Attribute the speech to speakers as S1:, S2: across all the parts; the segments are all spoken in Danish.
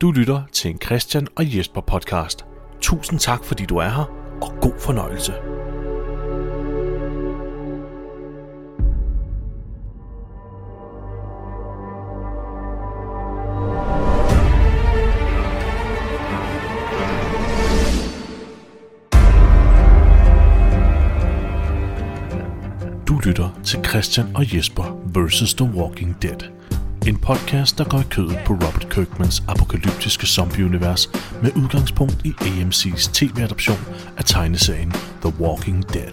S1: Du lytter til en Christian og Jesper podcast. Tusind tak, fordi du er her, og god fornøjelse. Du lytter til Christian og Jesper vs. The Walking Dead. En podcast, der går i kødet på Robert Kirkmans apokalyptiske zombieunivers med udgangspunkt i AMC's tv-adoption af tegneserien The Walking Dead.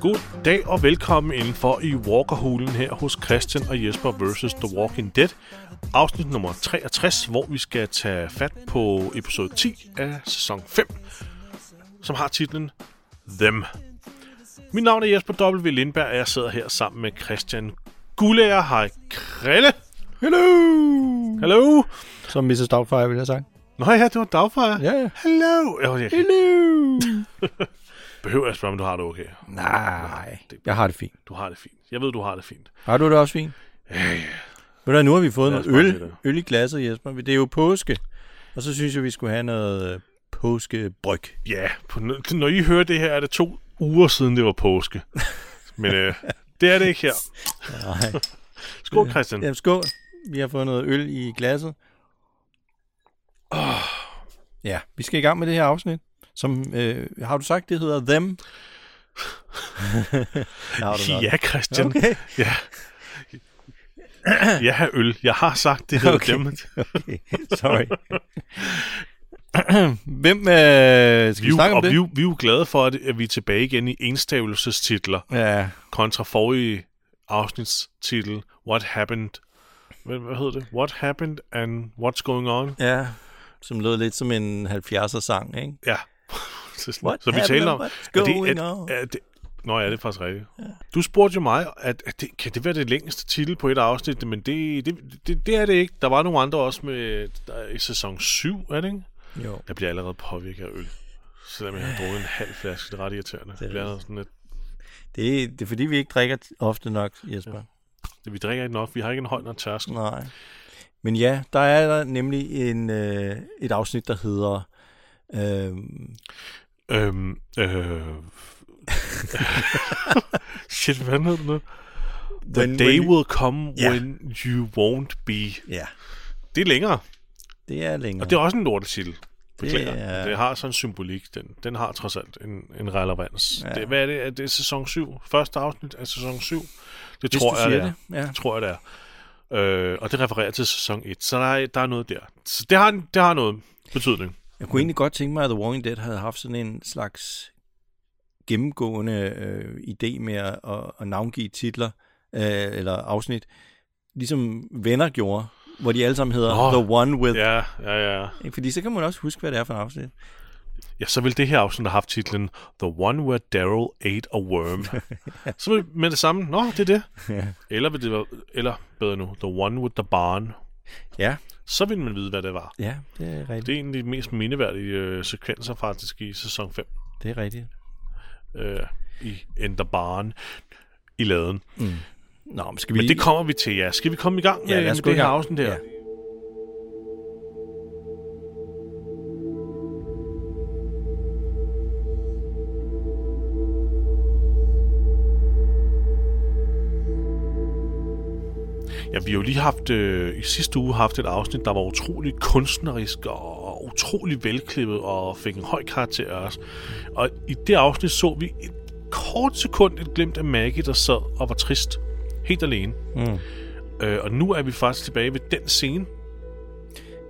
S1: God dag og velkommen indenfor i Walkerhulen her hos Christian og Jesper vs. The Walking Dead. Afsnit nummer 63, hvor vi skal tage fat på episode 10 af sæson 5, som har titlen Them. Mit navn er Jesper W. Lindberg, og jeg sidder her sammen med Christian Gullager. Hej, Krille.
S2: Hello!
S1: Hello.
S2: Som Mrs. Doubtfire ville have sagt.
S1: Nå ja, det var Dagfire.
S2: Ja, ja.
S1: Hello. Jo, jeg
S2: Hello!
S1: behøver jeg spørge, om du har det okay.
S2: Nej, jeg har det fint.
S1: Du har det fint. Jeg ved, du har det fint.
S2: Har du det også fint?
S1: Ja, ja.
S2: Ved du, nu har vi fået noget øl, øl i glasset, Jesper. Det er jo påske. Og så synes jeg, vi skulle have noget øh, påskebryg.
S1: Ja, på, når I hører det her, er det to uger siden, det var påske. Men øh, det er det ikke her.
S2: Nej.
S1: Skål, Christian.
S2: Jamen, skål. Vi har fået noget øl i glasset. Ja, vi skal i gang med det her afsnit. Som, øh, har du sagt, det hedder Them?
S1: Ja, Christian.
S2: Okay.
S1: Ja. Jeg har øl. Jeg har sagt, det hedder
S2: Okay.
S1: dem.
S2: okay. Sorry. Hvem øh, skal vi
S1: Vi,
S2: snakke om det?
S1: vi, er vi er jo glade for, at at vi er tilbage igen i enstavelsestitler,
S2: Ja,
S1: kontra forrige afsnitstitel, What Happened? Hvad, hvad hedder det? What Happened and What's Going On?
S2: ja, som lød lidt som en 70'er sang, ikke?
S1: Ja. så,
S2: What
S1: så vi taler om...
S2: what's
S1: er det-
S2: going
S1: er-
S2: on?
S1: er det- Nå ja, det er faktisk rigtigt. Ja. Du spurgte jo mig, at, at det, kan det være det længste titel på et afsnit, men det, det, det, det er det ikke. Der var nogle andre også med der er i sæson 7, er det ikke?
S2: Jo.
S1: Jeg bliver allerede påvirket af øl. Selvom jeg har drukket en halv flaske, det er ret irriterende. Det
S2: er
S1: bliver sådan lidt,
S2: Det, er- det er fordi, vi ikke drikker ofte nok, Jesper.
S1: det, vi drikker ikke nok, vi har ikke en høj nok tærskel.
S2: Nej. Men ja, der er der nemlig en, øh, et afsnit, der hedder... Øh,
S1: Øhm, øh, shit, hvad hedder det nu? The
S2: When-
S1: day
S2: when you-
S1: will come
S2: Ja.
S1: when you won't be.
S2: ja,
S1: Det er længere,
S2: det er længere.
S1: og det er også en lortetitel. Beklager. Det,
S2: er-
S1: det har sådan en symbolik. Den, den har trods alt en, en relevans.
S2: Ja.
S1: Det, hvad er det? Er det sæson 7? Første afsnit af sæson 7? Det
S2: Hvis
S1: tror jeg, det er.
S2: det. Ja.
S1: Tror jeg, det er. Øh, og det refererer til sæson 1. Så der er, der er noget der. Så det har, det har noget betydning.
S2: Jeg kunne egentlig godt tænke mig, at The Walking Dead havde haft sådan en slags gennemgående øh, idé med at, at, at navngive titler øh, eller afsnit, ligesom venner gjorde, hvor de alle sammen hedder
S1: Nå.
S2: The One With.
S1: Ja, ja, ja.
S2: Ikke? Fordi så kan man også huske, hvad det er for en afsnit.
S1: Ja, så vil det her afsnit have haft titlen The One Where Daryl Ate a Worm. så vil med det samme, nå, det er det.
S2: Ja.
S1: Eller, vil det være, eller bedre nu, The One with the Barn.
S2: Ja,
S1: Så vil man vide, hvad det var.
S2: ja det er rigtigt.
S1: Det er en af de mest mindeværdige øh, sekvenser faktisk i sæson 5.
S2: Det er rigtigt.
S1: Øh, I Ender Barn i laden.
S2: Nå, men skal vi
S1: Men det kommer vi til, ja. Skal vi komme i gang med,
S2: Ja, lad
S1: med
S2: os gå
S1: det her afsnit her?
S2: Ja.
S1: Ja, vi har jo lige haft, øh, i sidste uge haft et afsnit, der var utrolig kunstnerisk og utrolig velklippet og fik en høj karakter os. Og i det afsnit så vi et kort sekund et glimt af Maggie, der sad og var trist. Helt alene.
S2: Mm.
S1: Øh, og nu er vi faktisk tilbage ved den scene.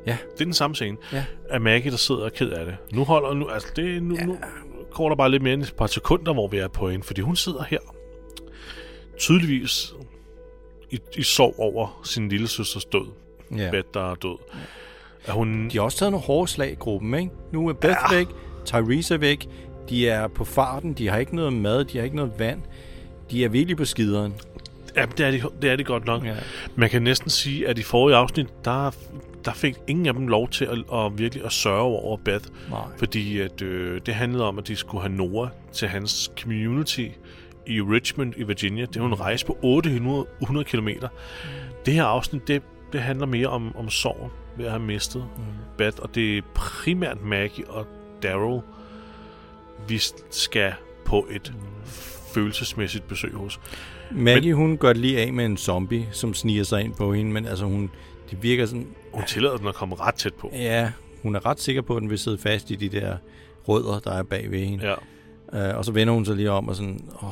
S2: Ja.
S1: Det er den samme scene.
S2: Ja.
S1: Af Maggie, der sidder og ked af det. Nu holder nu, altså det, nu, ja. nu går der bare lidt mere end et par sekunder, hvor vi er på hende. Fordi hun sidder her. Tydeligvis i, i sorg over sin lille søsters død.
S2: Ja.
S1: Ja. Beth, der er død. Er hun...
S2: De har også taget nogle hårde slag i gruppen, ikke? Nu er Beth ja. væk, Tyrese er væk, de er på farten, de har ikke noget mad, de har ikke noget vand. De er virkelig på skideren.
S1: Ja, det er, de, det er de godt nok.
S2: Ja.
S1: Man kan næsten sige, at i forrige afsnit, der, der fik ingen af dem lov til at, at virkelig at sørge over Beth.
S2: Nej.
S1: Fordi at, øh, det handlede om, at de skulle have Nora til hans community i Richmond i Virginia. Det er jo en rejse på 800 100 km. Det her afsnit, det, det handler mere om, om sorgen ved at have mistet mm. Beth, og det er primært Maggie og Daryl, vi skal på et følelsesmæssigt besøg hos.
S2: Maggie, men, hun gør det lige af med en zombie, som sniger sig ind på hende, men altså hun, det virker sådan...
S1: Hun tillader den at komme ret tæt på.
S2: Ja, hun er ret sikker på, at den vil sidde fast i de der rødder, der er bag ved hende.
S1: Ja.
S2: Uh, og så vender hun sig lige om og sådan, åh,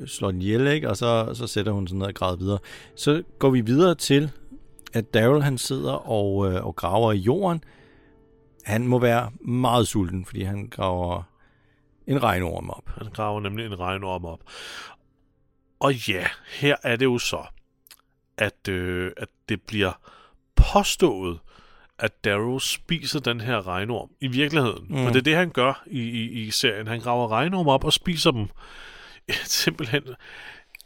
S2: øh, slår den ihjel, ikke? Og så, så sætter hun sådan ned og græder videre. Så går vi videre til, at Daryl han sidder og, øh, og graver i jorden. Han må være meget sulten, fordi han graver en regnorm op.
S1: Han graver nemlig en regnorm op. Og ja, her er det jo så, at, øh, at det bliver påstået, at Darrow spiser den her regnorm i virkeligheden. Mm. For det er det, han gør i, i, i serien. Han graver regnorm op og spiser dem. Simpelthen.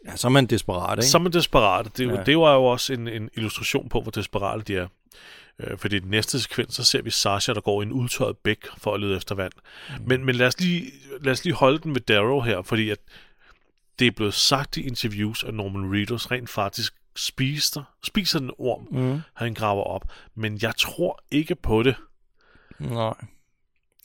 S2: Ja, så er man desperat, ikke?
S1: Så er man desperat. Det, ja. det var jo også en, en illustration på, hvor desperate de er. Øh, fordi i den næste sekvens, så ser vi Sasha, der går i en udtørret bæk for at lede efter vand. Mm. Men, men lad, os lige, lad os lige holde den ved Darrow her, fordi at det er blevet sagt i interviews, at Norman Reedus rent faktisk spiser, spiser den orm, mm. han graver op. Men jeg tror ikke på det.
S2: Nej.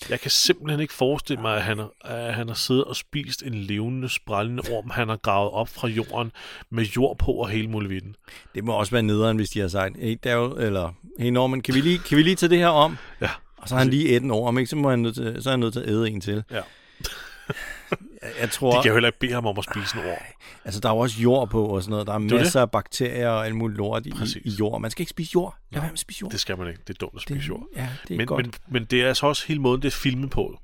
S1: Jeg kan simpelthen ikke forestille mig, at han, at han har siddet og spist en levende, sprællende orm, han har gravet op fra jorden med jord på og hele muligheden.
S2: Det må også være nederen, hvis de har sagt, hey Daryl, eller hey Norman, kan vi lige, kan vi lige tage det her om?
S1: Ja.
S2: Og så har han lige et en orm, ikke? Så, må han nødt til, så er han nødt til at æde en til.
S1: Ja.
S2: jeg, tror...
S1: De kan jo heller ikke bede ham om at spise en orm.
S2: Altså, der er jo også jord på og sådan noget. Der er
S1: det
S2: masser
S1: det.
S2: af bakterier og alt muligt lort i, i jord. Man skal ikke spise jord. Lad være med at spise jord.
S1: Det skal man ikke. Det er dumt at spise
S2: det,
S1: jord.
S2: Ja, det er
S1: men,
S2: godt.
S1: men, men det er altså også hele måden, det er filmet på.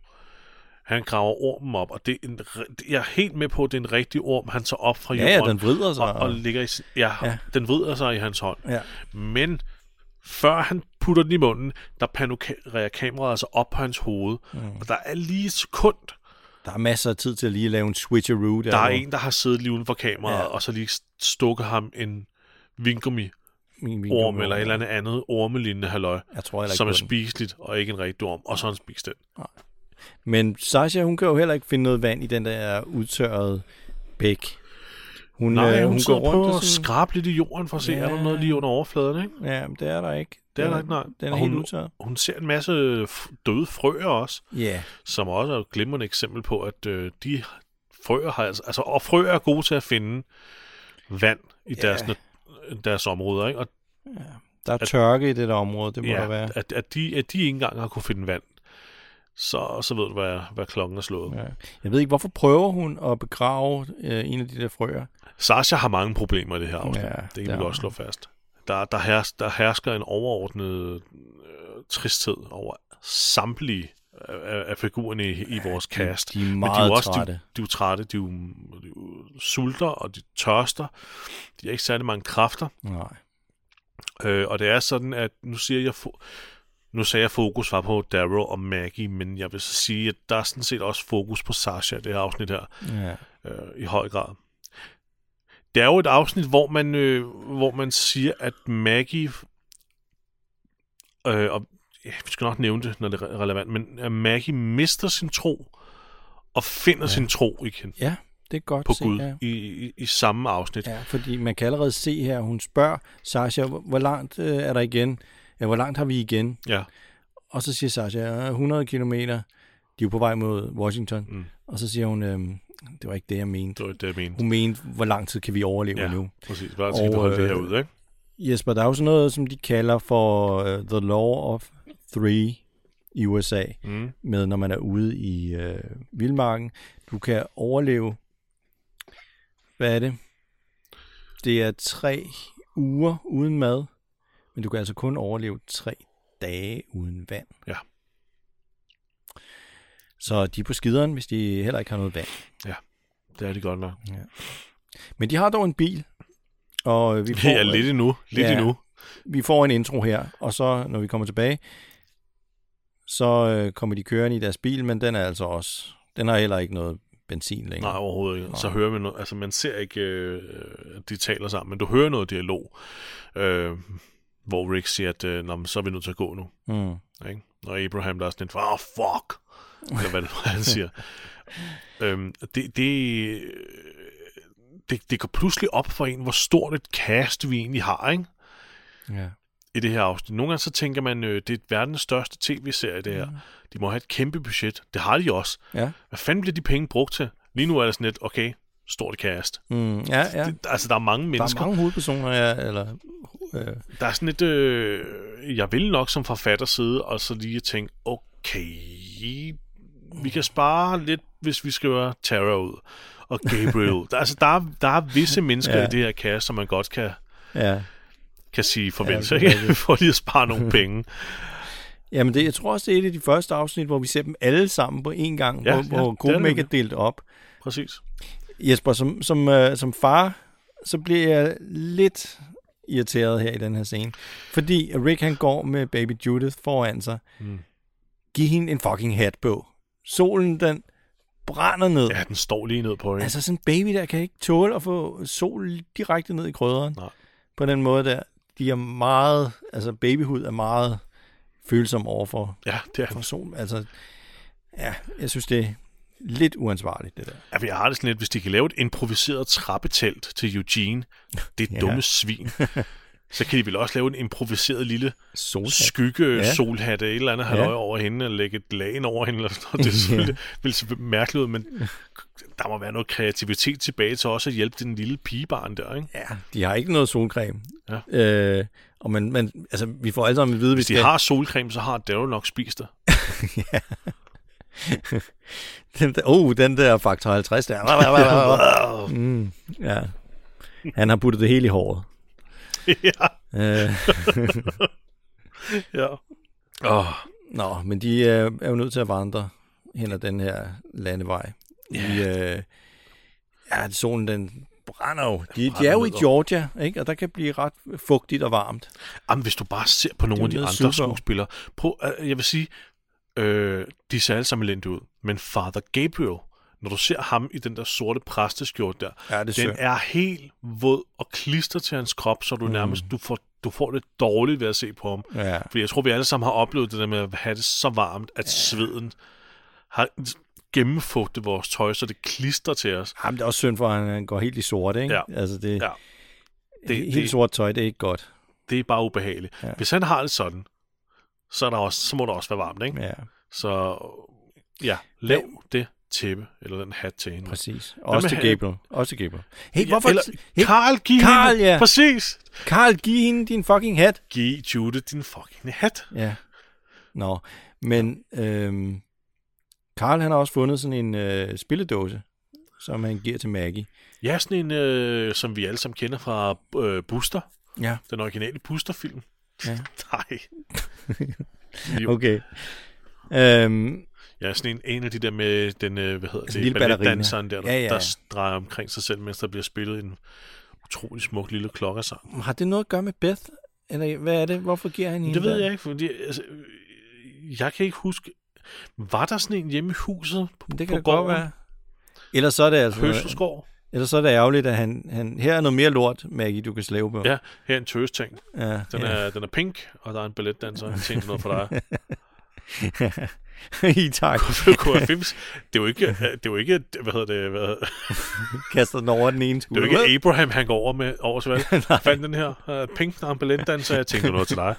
S1: Han graver ormen op, og det er en, jeg er helt med på, at det er en rigtig orm, han tager op fra
S2: ja,
S1: jorden.
S2: Ja, den vrider sig.
S1: Og, og ligger i, ja, ja,
S2: Ja.
S1: den vrider sig i hans hånd.
S2: Ja.
S1: Men før han putter den i munden, der panorerer kameraet altså op på hans hoved. Mm. Og der er lige et sekund,
S2: Der er masser af tid til at lige lave en switcheroo. Der,
S1: der er en, der har siddet lige uden for kameraet,
S2: Ja.
S1: og så lige stukket ham en vingummi orm, eller et eller andet andet ormelignende halløj,
S2: Jeg tror ikke
S1: som er
S2: den.
S1: spiseligt, og ikke en rigtig orm, og så han spist den.
S2: Men Sasha, hun kan jo heller ikke finde noget vand i den der udtørrede bæk. Hun,
S1: Nej,
S2: øh,
S1: hun,
S2: hun går rundt og sådan...
S1: skrabe lidt i jorden for at se,
S2: Ja.
S1: er der noget lige under overfladen, ikke?
S2: Ja, men det er der ikke.
S1: Det er der ikke, nej.
S2: Den er
S1: Og
S2: helt
S1: hun-
S2: udtørret.
S1: Hun ser en masse døde frøer også,
S2: Ja,
S1: som også er et glimrende eksempel på, at øh, de frøer har altså, altså, og frøer er gode til at finde vand i
S2: Ja.
S1: deres, nat- deres områder, ikke? Og
S2: der er tørke i det der område, det må der
S1: ja,
S2: være.
S1: at, at, de, at de ikke engang har kunne finde vand, så, så ved du, hvad, hvad klokken er slået. Ja.
S2: Ja. Jeg ved ikke, hvorfor prøver hun at begrave øh, en af de der frøer?
S1: Sasha har mange problemer i det her afsnit.
S2: Ja,
S1: Ja, det kan vi godt slå fast. Der, der, hers, der hersker en overordnet øh, tristhed over samtlige af, af figurerne i, i vores cast.
S2: De er
S1: Men
S2: meget
S1: de er jo også,
S2: trætte.
S1: De, de er jo trætte, de er jo, de er jo sulter, og de tørster. De har ikke særlig mange kræfter.
S2: Nej.
S1: Øh, og det er sådan, at nu siger jeg... Fo- nu sagde jeg, at fokus var på Darrow og Maggie, men jeg vil så sige, at der er sådan set også fokus på Sasha i det her afsnit her,
S2: Ja.
S1: øh, i høj grad. Det er jo et afsnit, hvor man, øh, hvor man siger, at Maggie... Øh, og ja, vi skal nok nævne det, når det er relevant, men at Maggie mister sin tro og finder ja. sin tro igen
S2: ja, det er godt
S1: på
S2: se,
S1: Gud
S2: Ja.
S1: i, i, i samme afsnit.
S2: ja, fordi man kan allerede se her, hun spørger Sasha, hvor langt øh, er der igen? Ja, hvor langt har vi igen?
S1: Ja.
S2: Og så siger Sasha, "Øh, 100 kilometer. De er jo på vej mod Washington.
S1: Mm.
S2: Og så siger hun, øhm, det var ikke det, jeg mente.
S1: Det var det, jeg mente.
S2: Hun mente, hvor lang tid kan vi overleve
S1: Ja.
S2: nu?
S1: Præcis, bare til
S2: Og,
S1: at holde det her
S2: øh,
S1: ud, ikke?
S2: Jesper, der er jo sådan noget, som de kalder for uh, the law of three i USA,
S1: Mm.
S2: med når man er ude i øh, vildmarken. Du kan overleve, hvad er det? Det er tre uger uden mad, men du kan altså kun overleve tre dage uden vand.
S1: Ja.
S2: Så de er på skideren, hvis de heller ikke har noget vand.
S1: Det er det godt nok.
S2: Men de har dog en bil, og vi får,
S1: er lidt endnu. Lidt
S2: Ja.
S1: endnu.
S2: vi får en intro her, og så når vi kommer tilbage, så øh, kommer de kørende i deres bil, men den er altså også, den har heller ikke noget benzin længere.
S1: Nej, overhovedet ikke.
S2: Nej.
S1: Så hører vi noget, altså man ser ikke, øh, at de taler sammen, men du hører noget dialog, øh, hvor Rick siger, at øh, så er vi nødt til at gå nu.
S2: Mm.
S1: Ikke? Og Abraham der er sådan lidt, oh fuck, eller hvad det er, han siger. øhm, det, det, det, det går pludselig op for en, hvor stort et cast vi egentlig har, ikke?
S2: Ja.
S1: i det her afsnit. Nogle gange så tænker man, øh, det er verdens største tv-serie, det her. De må have et kæmpe budget. Det har de også.
S2: Ja.
S1: Hvad fanden bliver de penge brugt til? Lige nu er det sådan lidt, okay, stort cast.
S2: Mm, ja, ja.
S1: Det, altså, der er mange
S2: Der
S1: mennesker.
S2: er mange hovedpersoner, ja, eller... Øh,
S1: Der er sådan lidt, øh, jeg vil nok som forfatter sidde og så lige tænke, okay, vi kan spare lidt, hvis vi skriver Tara ud og Gabriel. Der, altså, der, er, der er visse mennesker
S2: Ja.
S1: i det her cast, som man godt kan,
S2: ja.
S1: kan sige farvel
S2: Ja,
S1: til, ikke? for lige at spare nogle penge.
S2: Jamen, det, jeg tror også, det er et af de første afsnit, hvor vi ser dem alle sammen på én gang,
S1: Ja,
S2: hvor,
S1: ja,
S2: hvor gruppen ikke er delt op.
S1: Præcis.
S2: Jesper, som, som, øh, som far, så bliver jeg lidt irriteret her i den her scene. Fordi Rick, han går med baby Judith foran sig.
S1: Mm.
S2: Giv hende en fucking hat på. Solen, den brænder ned.
S1: Ja, den står lige ned på hende.
S2: Altså sådan en baby der kan ikke tåle at få sol direkte ned i krydderen.
S1: Nej.
S2: På den måde der. De er meget, altså babyhud er meget følsom over for,
S1: Ja, det er
S2: for sol. Altså, ja, jeg synes det er lidt uansvarligt det der.
S1: Ja, jeg har det sådan lidt, hvis de kan lave et improviseret trappetelt til Eugene, det er
S2: Ja.
S1: dumme svin. Så kan de vel også lave en improviseret lille
S2: Solhat.
S1: skygge
S2: Ja.
S1: ja. solhatte, et eller andet halvøje
S2: Ja.
S1: over hende, og lægge et lagen over hende. Eller sådan noget. Det er selvfølgelig vil se mærkeligt ud, men der må være noget kreativitet tilbage til også at hjælpe den lille pigebarn der, ikke?
S2: Ja, de har ikke noget solcreme.
S1: Ja.
S2: Øh, og man, man, altså, vi får alle sammen at vide,
S1: Hvis
S2: hvis
S1: de har solcreme, så har Daryl nok spist det.
S2: den der, oh, den der faktor 50 der. mm, ja. Han har puttet det hele i håret.
S1: ja.
S2: Øh,
S1: ja. Oh,
S2: nå, men de øh, er jo nødt til at vandre hen ad den her landevej. I, øh, ja, solen den brænder jo. De, de
S1: brænder
S2: er jo i. Georgia, ikke? og der kan blive ret fugtigt og varmt.
S1: Jamen, hvis du bare ser på nogle af de andre
S2: super.
S1: skuespillere. Prøv, øh, jeg vil sige, øh, de ser alle sammen elendige ud. Men Father Gabriel, når du ser ham i den der sorte præsteskjort der,
S2: Ja, det
S1: den er helt våd og klister til hans krop, så du nærmest du får, du får det dårligt ved at se på ham.
S2: Ja.
S1: Fordi jeg tror, vi alle sammen har oplevet det der med at have det så varmt, at sveden har gennemfugtet vores tøj, så det klister til os.
S2: Jamen, det er også synd for, at han går helt i sort, ikke?
S1: Ja.
S2: Altså, det,
S1: Ja.
S2: det, helt
S1: det-
S2: sort tøj, det er ikke godt.
S1: Det er bare ubehageligt.
S2: Ja.
S1: Ja. Hvis han har det sådan, så, er der også, så må det også være varmt, ikke?
S2: Ja,
S1: Så ja, lav det tæppe, eller den hat til hende.
S2: præcis. Også til Gabriel. Også til Gabriel. Hey,
S1: Ja,
S2: hvorfor...
S1: Eller,
S2: hey,
S1: Karl, giv
S2: Karl,
S1: hende.
S2: ja.
S1: Præcis.
S2: Karl, giv hende din fucking hat.
S1: Giv Jude din fucking hat.
S2: Ja. Nå, men øhm, Karl han har også fundet sådan en øh, spilledåse, som han giver til Maggie.
S1: Ja, sådan en, øh, som vi alle sammen kender fra øh, Buster.
S2: Ja.
S1: Den originale Buster-film.
S2: Ja.
S1: Nej.
S2: Okay. Øhm,
S1: Ja, sådan en, en af de der med den, øh, hvad hedder
S2: Altså
S1: det, balletdanseren der, der,
S2: Ja, ja, ja.
S1: der drejer omkring sig selv, mens der bliver spillet en utrolig smuk lille klokkesang.
S2: har det noget at gøre med Beth? Eller hvad er det? Hvorfor giver han hende
S1: Det ved
S2: der?
S1: jeg ikke, fordi altså, øh, jeg kan ikke huske, var der sådan en hjemme i huset på,
S2: Det kan
S1: på
S2: det godt være. Ellers så er det altså...
S1: Høselsgård?
S2: Ellers så er det ærgerligt, at han, han... Her er noget mere lort, Maggie, du kan slæve på.
S1: Ja, her er en tøsting.
S2: ja,
S1: Den,
S2: ja.
S1: er, den er pink, og der er en balletdanser. Jeg tænkte noget for dig.
S2: I tak.
S1: KFM's, det er jo ikke, det er jo ikke hvad hedder det, hvad,
S2: Kaster den over den ene
S1: det er
S2: skulder.
S1: jo ikke Abraham, han går over med over til. Jeg fandt den her uh, pink, balletdanser, jeg tænkte noget til dig.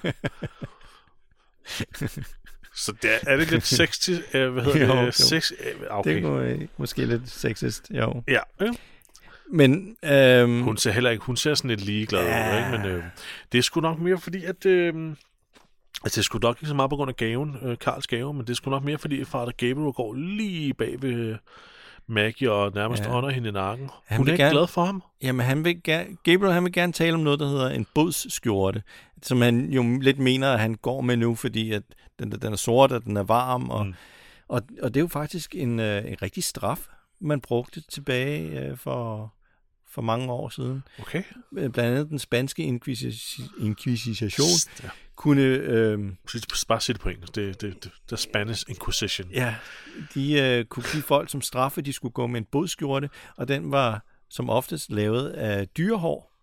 S1: Så det er, er det lidt sexy, uh, hvad hedder
S2: Jo,
S1: det,
S2: jo.
S1: sex, uh,
S2: Det
S1: okay.
S2: er måske lidt sexist, jo.
S1: Ja, ja.
S2: Men, øhm,
S1: Hun ser heller ikke, hun ser sådan lidt ligeglad ud,
S2: Ja.
S1: ikke? men øh, det er sgu nok mere fordi, at øh, altså det sgu nok ikke så meget på grund af gaven, øh, Karls gave, men det sgu nok mere fordi, at Fader Gabriel går lige bag ved Maggie og nærmest
S2: Ja.
S1: ånder hende i nakken.
S2: Han
S1: hun er ikke
S2: gerne-
S1: glad for ham.
S2: jamen, han vil gerne, Gabriel han vil gerne tale om noget, der hedder en bodsskjorte, som han jo lidt mener, at han går med nu, fordi at den, den er sort, og den er varm, og, mm.
S1: Mm.
S2: og, og det er jo faktisk en, øh, en rigtig straf, man brugte tilbage øh, for, for mange år siden.
S1: Okay.
S2: Øh, Blandt andet den spanske inquisi- inkvisition
S1: Ja.
S2: kunne... Øh,
S1: Bare sig det på engelsk. Det, det, det, er Spanish Inquisition.
S2: Ja, de øh, kunne give folk som straffe, de skulle gå med en bodskjorte, og den var som oftest lavet af dyrehår.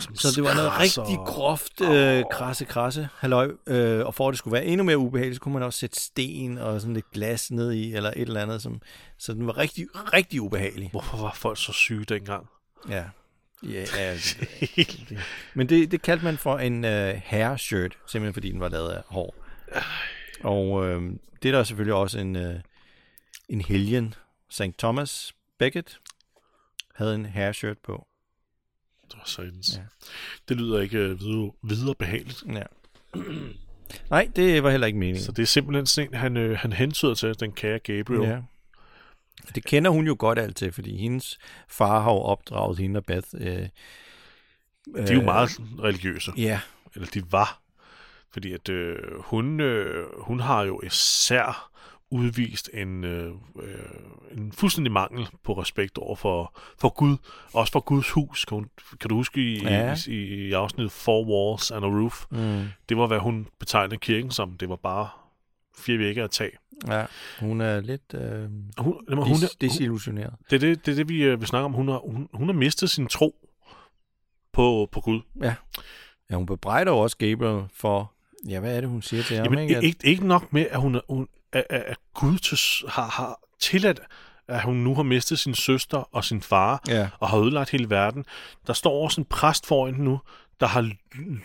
S1: Som
S2: Så det var noget
S1: krasser.
S2: rigtig groft, øh, krasse, krasse, halløj. Øh, og for at det skulle være endnu mere ubehageligt, så kunne man også sætte sten og sådan lidt glas ned i, eller et eller andet. Som, så den var rigtig, rigtig ubehagelig.
S1: Hvorfor var folk så syge dengang?
S2: Ja. Ja, ja. Men det, det kaldte man for en øh, hair-shirt, simpelthen fordi den var lavet af hår. Og øh, det er der selvfølgelig også en, øh, en helgen, St. Thomas Becket, havde en hair-shirt på.
S1: Satans.
S2: Ja.
S1: Det lyder ikke øh, videre, videre behageligt.
S2: Ja. Nej, det var heller ikke meningen.
S1: Så det er simpelthen sådan en, han, øh, han hentyder til, den kære Gabriel.
S2: Ja. Det kender hun jo godt alt til, fordi hendes far har jo opdraget hende og Beth. Øh,
S1: De er jo meget religiøse.
S2: Ja,
S1: Eller de var. Fordi at øh, hun, øh, hun har jo især udvist en, øh, øh, en fuldstændig mangel på respekt over for, for Gud. Også for Guds hus. Kan, hun, kan du huske i,
S2: Ja.
S1: ja. i, i afsnittet Four Walls and a Roof?
S2: mm,
S1: Det var, hvad hun betegnede kirken som. Det var bare fire vægge at tage.
S2: ja. hun er lidt øh,
S1: Hun, jamen, hun,
S2: dis-
S1: er,
S2: desillusioneret.
S1: det, er det, det er det, vi, øh, vi snakker om. Hun har, hun, hun har mistet sin tro på, på Gud.
S2: Ja, hun bebrejder også Gabriel for, ja, hvad er det, hun siger til ham?
S1: Jamen,
S2: ikke?
S1: ikke, ikke, ikke nok med, at, hun, hun, at, at Gud til, har, har tilladt, at hun nu har mistet sin søster og sin far,
S2: Ja,
S1: og har ødelagt hele verden. Der står også en præst foran nu, der har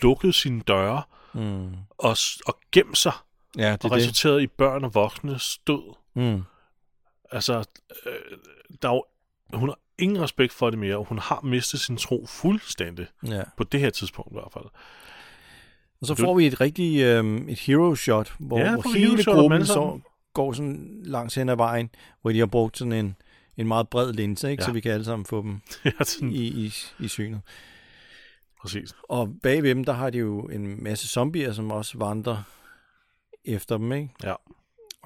S1: lukket sine døre
S2: mm.
S1: og, og gemt sig,
S2: ja det
S1: og
S2: er det.
S1: resulteret i børn og voksnes død.
S2: Mm.
S1: Altså, øh, der er jo, hun har ingen respekt for det mere, og hun har mistet sin tro fuldstændig,
S2: Ja.
S1: på det her tidspunkt i hvert fald.
S2: Og så
S1: Du-
S2: får vi et rigtig øh, et hero shot, hvor,
S1: Ja,
S2: hvor hele
S1: shot
S2: gruppen så går sådan langs hen ad vejen, hvor de har brugt sådan en, en meget bred linse, ikke?
S1: Ja.
S2: så vi kan alle sammen få dem
S1: ja, sådan,
S2: i, i, i synet.
S1: præcis.
S2: Og bag ved dem, der har de jo en masse zombier, som også vandrer efter dem, ikke?
S1: Ja.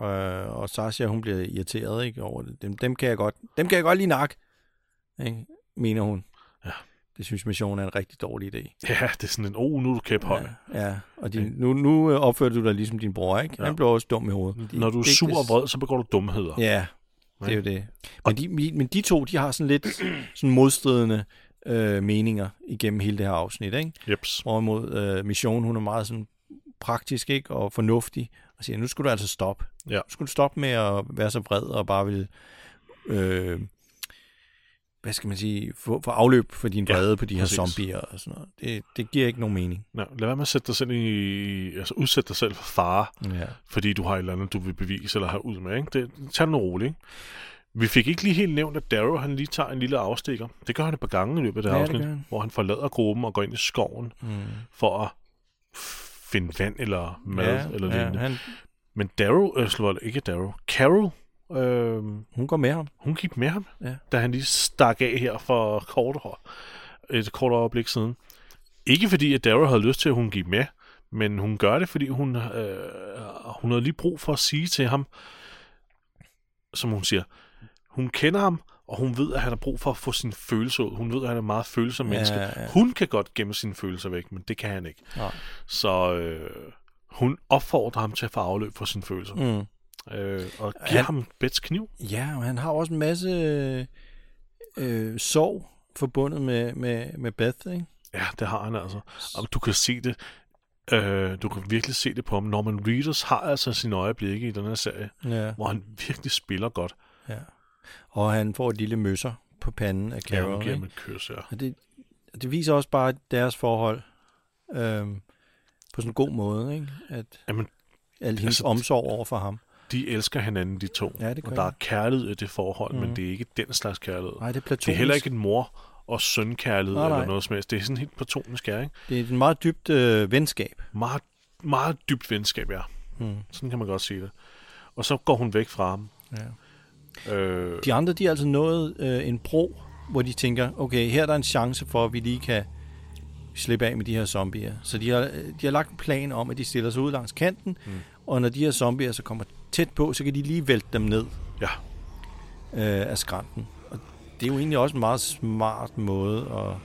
S2: Øh, og Sasha, hun bliver irriteret, ikke, over det. Dem, dem kan jeg godt, dem kan jeg godt lige nakke, ikke? mener hun.
S1: Ja.
S2: Det synes missionen er en rigtig dårlig idé.
S1: Ja, det er sådan en, oh, nu er du kæp høj.
S2: Ja, ja. og de, nu, nu øh, opfører du dig ligesom din bror, ikke?
S1: Ja.
S2: Han bliver også dum i hovedet. De-
S1: Når du er sur og vred, så begår du dumheder.
S2: Ja, det er jo det. Men de, men de to, de har sådan lidt sådan modstridende øh, meninger igennem hele det her afsnit, ikke?
S1: Jeps.
S2: Hvorimod øh, Mission, hun er meget sådan praktisk ikke? og fornuftig, og siger, nu skal du altså stoppe.
S1: Ja.
S2: Nu skal du stoppe med at være så vred og bare vil, øh, hvad skal man sige, få, få afløb for din
S1: Ja,
S2: vrede på de her
S1: præcis.
S2: zombier og sådan noget. Det, det giver ikke nogen mening.
S1: Ja, lad være med at sætte dig selv i, altså udsætte dig selv for fare,
S2: Ja.
S1: fordi du har et eller andet, du vil bevise eller have ud med. Ikke? Det, tag det nu roligt. Ikke? Vi fik ikke lige helt nævnt, at Darrow han lige tager en lille afstikker. Det gør han et par gange i løbet af det
S2: Ja, det
S1: afsnit,
S2: han.
S1: hvor han forlader gruppen og går ind i skoven
S2: Mm.
S1: for at finde vand eller mad
S2: ja,
S1: eller
S2: ja,
S1: lignende.
S2: han,
S1: Men Darrow, øh, slår ikke Darrow, Carol, øh,
S2: hun går med ham.
S1: hun gik med ham,
S2: Ja.
S1: da han lige stak af her for kort, et kort øjeblik siden. Ikke fordi, at Darrow havde lyst til, at hun gik med, men hun gør det, fordi hun, øh, hun havde lige brug for at sige til ham, som hun siger, hun kender ham, og hun ved, at han har brug for at få sin følelser ud. Hun ved, at han er en meget følsom
S2: Ja,
S1: menneske.
S2: ja.
S1: Hun kan godt gemme sine følelser væk, men det kan han ikke.
S2: Nej.
S1: Så øh, hun opfordrer ham til at få afløb for sine følelser. Mm. Øh, og giver
S2: Han-
S1: ham Bets kniv.
S2: Ja, og han har også en masse øh, øh, sorg forbundet med, med, med Beth, ikke?
S1: Ja, det har han altså. Og du kan se det. Øh, du kan virkelig se det på ham. Norman Reedus har altså sine øjeblikke i den her serie,
S2: Ja,
S1: hvor han virkelig spiller godt.
S2: ja. Og han får et lille møsser på panden af
S1: Ja,
S2: Carol,
S1: hun giver ham et kys, ja.
S2: Og det, det viser også bare deres forhold øh, på sådan en god måde, ikke? At
S1: Jamen,
S2: al hendes
S1: altså,
S2: omsorg over for ham.
S1: De elsker hinanden, de to.
S2: Ja, det
S1: og der er kærlighed i det forhold, mm. Men det er ikke den slags kærlighed.
S2: Nej, det er
S1: Det
S2: platonisk.
S1: er heller ikke en mor og søn-kærlighed
S2: Nej, nej.
S1: eller noget som helst. Det er sådan helt platonisk, ja, ikke?
S2: Det er et meget dybt øh, venskab.
S1: Meget, meget dybt venskab, ja.
S2: Mm.
S1: Sådan kan man godt sige det. Og så går hun væk fra ham.
S2: Ja.
S1: Øh,
S2: De andre, de har altså nået øh, en bro, hvor de tænker, okay, her er der en chance for, at vi lige kan slippe af med de her zombier. Så de har, øh, de har lagt en plan om, at de stiller sig ud langs kanten,
S1: mm.
S2: og når de her zombier så kommer tæt på, så kan de lige vælte dem ned
S1: ja,
S2: øh, af skrænten. Og det er jo egentlig også en meget smart måde at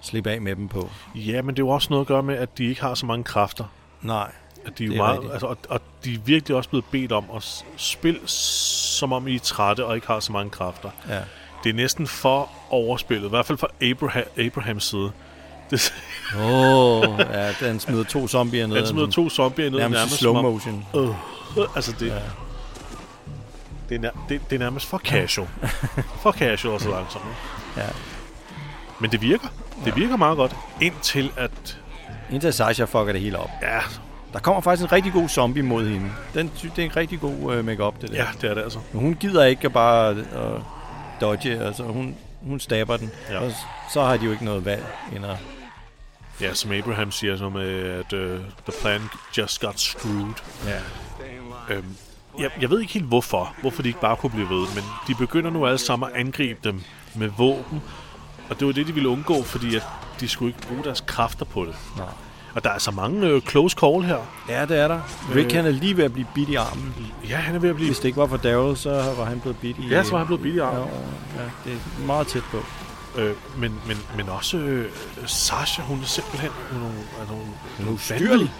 S2: slippe af med dem på.
S1: ja, men det er jo også noget at gøre med, at de ikke har så mange kræfter.
S2: Nej.
S1: At de er
S2: Det er
S1: meget,
S2: rigtigt.
S1: altså, og, og de er virkelig også blevet bedt om at spille, som om I er trætte og ikke har så mange kræfter.
S2: Ja.
S1: Det er næsten for overspillet, i hvert fald fra Abraham, Abrahams side, Det,
S2: Åh, oh, ja, den smider to zombier ned.
S1: han smider to zombier ned
S2: nærmest,
S1: nærmest,
S2: slow
S1: som om-
S2: motion.
S1: Øh, altså det, ja. det, er nær, det, det er nærmest for casual. for casual og så langsomt.
S2: Ja.
S1: Men det virker. Det virker meget godt. Indtil at...
S2: Indtil Sasha fucker det hele op.
S1: Ja,
S2: Der kommer faktisk en rigtig god zombie mod hende. Den, det er en rigtig god uh, make-up, det der.
S1: ja, det er det altså.
S2: Men hun gider ikke at bare uh, dodge, altså hun, hun stabber den.
S1: Ja.
S2: Og så har de jo ikke noget valg end at...
S1: Ja, som Abraham siger, som med, at uh, the plan just got screwed.
S2: Ja.
S1: Øhm, jeg, jeg ved ikke helt hvorfor, hvorfor de ikke bare kunne blive ved, men de begynder nu alle sammen at angribe dem med våben, og det var det, de ville undgå, fordi at de skulle ikke bruge deres kræfter på det.
S2: Nej.
S1: Og der er så mange øh, close call her.
S2: Ja, det er der. Rick
S1: Øh.
S2: han er lige ved at blive bidt i armen.
S1: Ja, han er ved at blive...
S2: Hvis det ikke var for Daryl, så var han blevet bidt i...
S1: Ja, så var han blevet bidt i armen.
S2: Ja, ja, det er meget tæt på.
S1: Øh, men, men, men også øh, Sasha, hun er simpelthen hun er, altså, hun, hun er
S2: ustyrlig.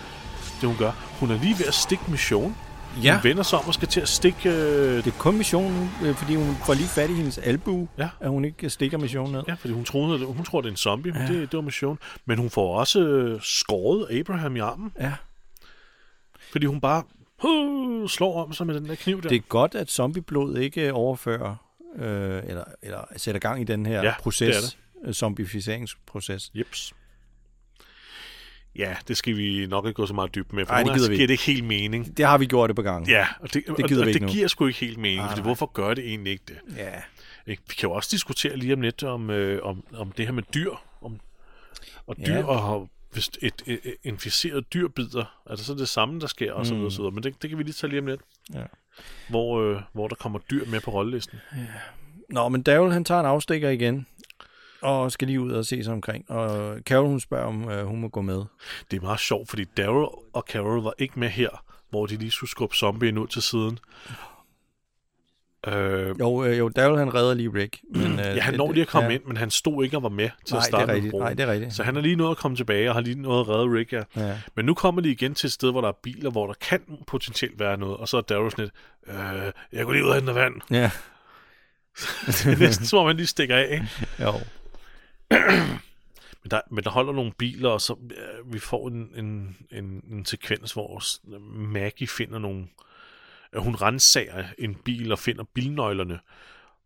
S1: det hun gør. Hun er lige ved at stikke mission.
S2: Ja.
S1: Hun vender sig om og skal til at stikke... Øh,
S2: Det er kun missionen, øh, fordi hun får lige fat i hendes albu,
S1: Ja.
S2: at hun ikke stikker missionen ned.
S1: ja, fordi hun, troede, hun tror, det er en zombie, men
S2: Ja.
S1: det, det var mission. Men hun får også øh, skåret Abraham i armen,
S2: Ja.
S1: fordi hun bare øh, slår om sig med den der kniv der.
S2: Det er godt, at zombieblod ikke overfører, øh, eller, eller sætter gang i den her
S1: Ja,
S2: proces,
S1: det
S2: øh, zombificeringsproces.
S1: Jeps. Ja, det skal vi nok ikke gå så meget dybt med, for
S2: Ej, det
S1: det
S2: gider vi
S1: giver det ikke helt mening.
S2: Det har vi gjort det på gang.
S1: Ja, og det,
S2: Det
S1: og,
S2: gider
S1: og
S2: vi ikke
S1: det
S2: nu.
S1: giver sgu ikke helt mening,
S2: nej.
S1: hvorfor gør det egentlig ikke det?
S2: ja.
S1: Ikke? Vi kan jo også diskutere lige om lidt om, øh, om, om det her med dyr. Om, og dyr
S2: Ja.
S1: og hvis et, et, et inficeret dyr bider, er det så det samme, der sker, og så videre, og så videre. Men det, det kan vi lige tage lige om lidt.
S2: Ja.
S1: Hvor, øh, hvor der kommer dyr med på rollelisten.
S2: Nå, men Daryl, han tager en afstikker igen, og skal lige ud og se sig omkring. Og Carol, hun spørger, om øh, hun må gå med.
S1: Det er meget sjovt, fordi Daryl og Carol var ikke med her, hvor de lige skulle skubbe zombien ud til siden. Øh,
S2: Jo, øh, jo Daryl, han redder lige Rick. Men, øh,
S1: ja, han
S2: det-
S1: når lige at komme
S2: ja.
S1: ind, men han stod ikke og var med til
S2: Nej,
S1: at
S2: det
S1: starte
S2: er
S1: med
S2: rigtigt. Nej, det er rigtigt.
S1: Så han er lige nået at komme tilbage, og har lige nået at redde Rick, ja.
S2: Ja.
S1: Men nu kommer de igen til et sted, hvor der er biler, hvor der kan potentielt være noget. Og så er Daryl sådan lidt, øh, jeg går lige ud og henter vand.
S2: ja.
S1: Det er næsten som om han lige stikker af. Ikke?
S2: Jo.
S1: Men, der, men der holder nogle biler, og så øh, vi får en, en, en, en sekvens, hvor Maggie finder nogle... Øh, hun rensager en bil og finder bilnøglerne,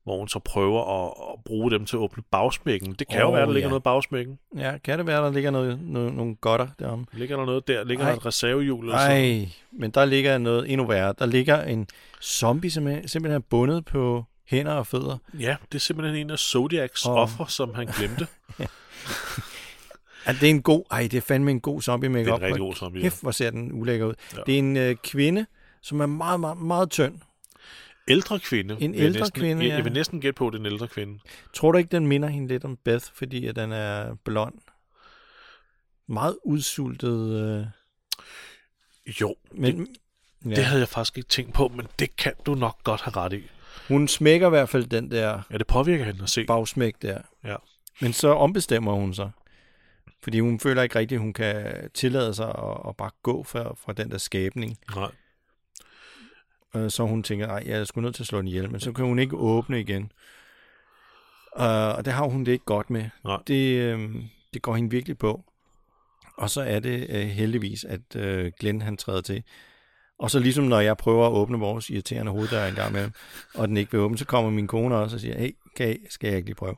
S1: hvor hun så prøver at, at bruge dem til at åbne bagsmækken. Det kan oh, jo være, der ligger
S2: ja.
S1: noget bagsmækken.
S2: Ja, kan det være, der ligger noget, noget, nogle godter derom?
S1: Ligger der noget der? Ligger
S2: Ej.
S1: der et reservehjul?
S2: Nej, men der ligger noget endnu værre. Der ligger en zombie, som er simpelthen bundet på hænder og fødder.
S1: Ja, det er simpelthen en af Zodiacs oh. offer, som han glemte.
S2: Ja, det er en god... Ej, det er fandme en god zombie make
S1: Det er en rigtig god zombie, ja.
S2: Kæft, hvor ser den ulækker ud.
S1: Ja.
S2: Ja. Det er en øh, kvinde, som er meget, meget, meget tynd.
S1: Ældre kvinde.
S2: En ældre
S1: næsten,
S2: kvinde,
S1: jeg,
S2: ja.
S1: jeg vil næsten gætte på, at det er en ældre kvinde.
S2: Tror du ikke, den minder hende lidt om Beth, fordi at den er blond? Meget udsultet. Øh,
S1: Jo,
S2: men,
S1: ja.
S2: ja.
S1: det havde jeg faktisk ikke tænkt på, men det kan du nok godt have ret i.
S2: Hun smækker i hvert fald den der
S1: Ja, det påvirker hende at se.
S2: bagsmæk der.
S1: Ja.
S2: Men så ombestemmer hun sig. Fordi hun føler ikke rigtigt, at hun kan tillade sig at, at bare gå fra, fra den der skabning.
S1: Nej.
S2: Øh, Så hun tænker, at jeg er sgu nødt til at slå den ihjel. Men så kan hun ikke åbne igen. Øh, Og det har hun det ikke godt med.
S1: Nej.
S2: Det, øh, det går hende virkelig på. Og så er det øh, heldigvis, at øh, Glenn han træder til. Og så ligesom når jeg prøver at åbne vores irriterende hoveddør en gang med og den ikke vil åbne, så kommer min kone også og siger, hey, kan jeg, skal jeg ikke lige prøve?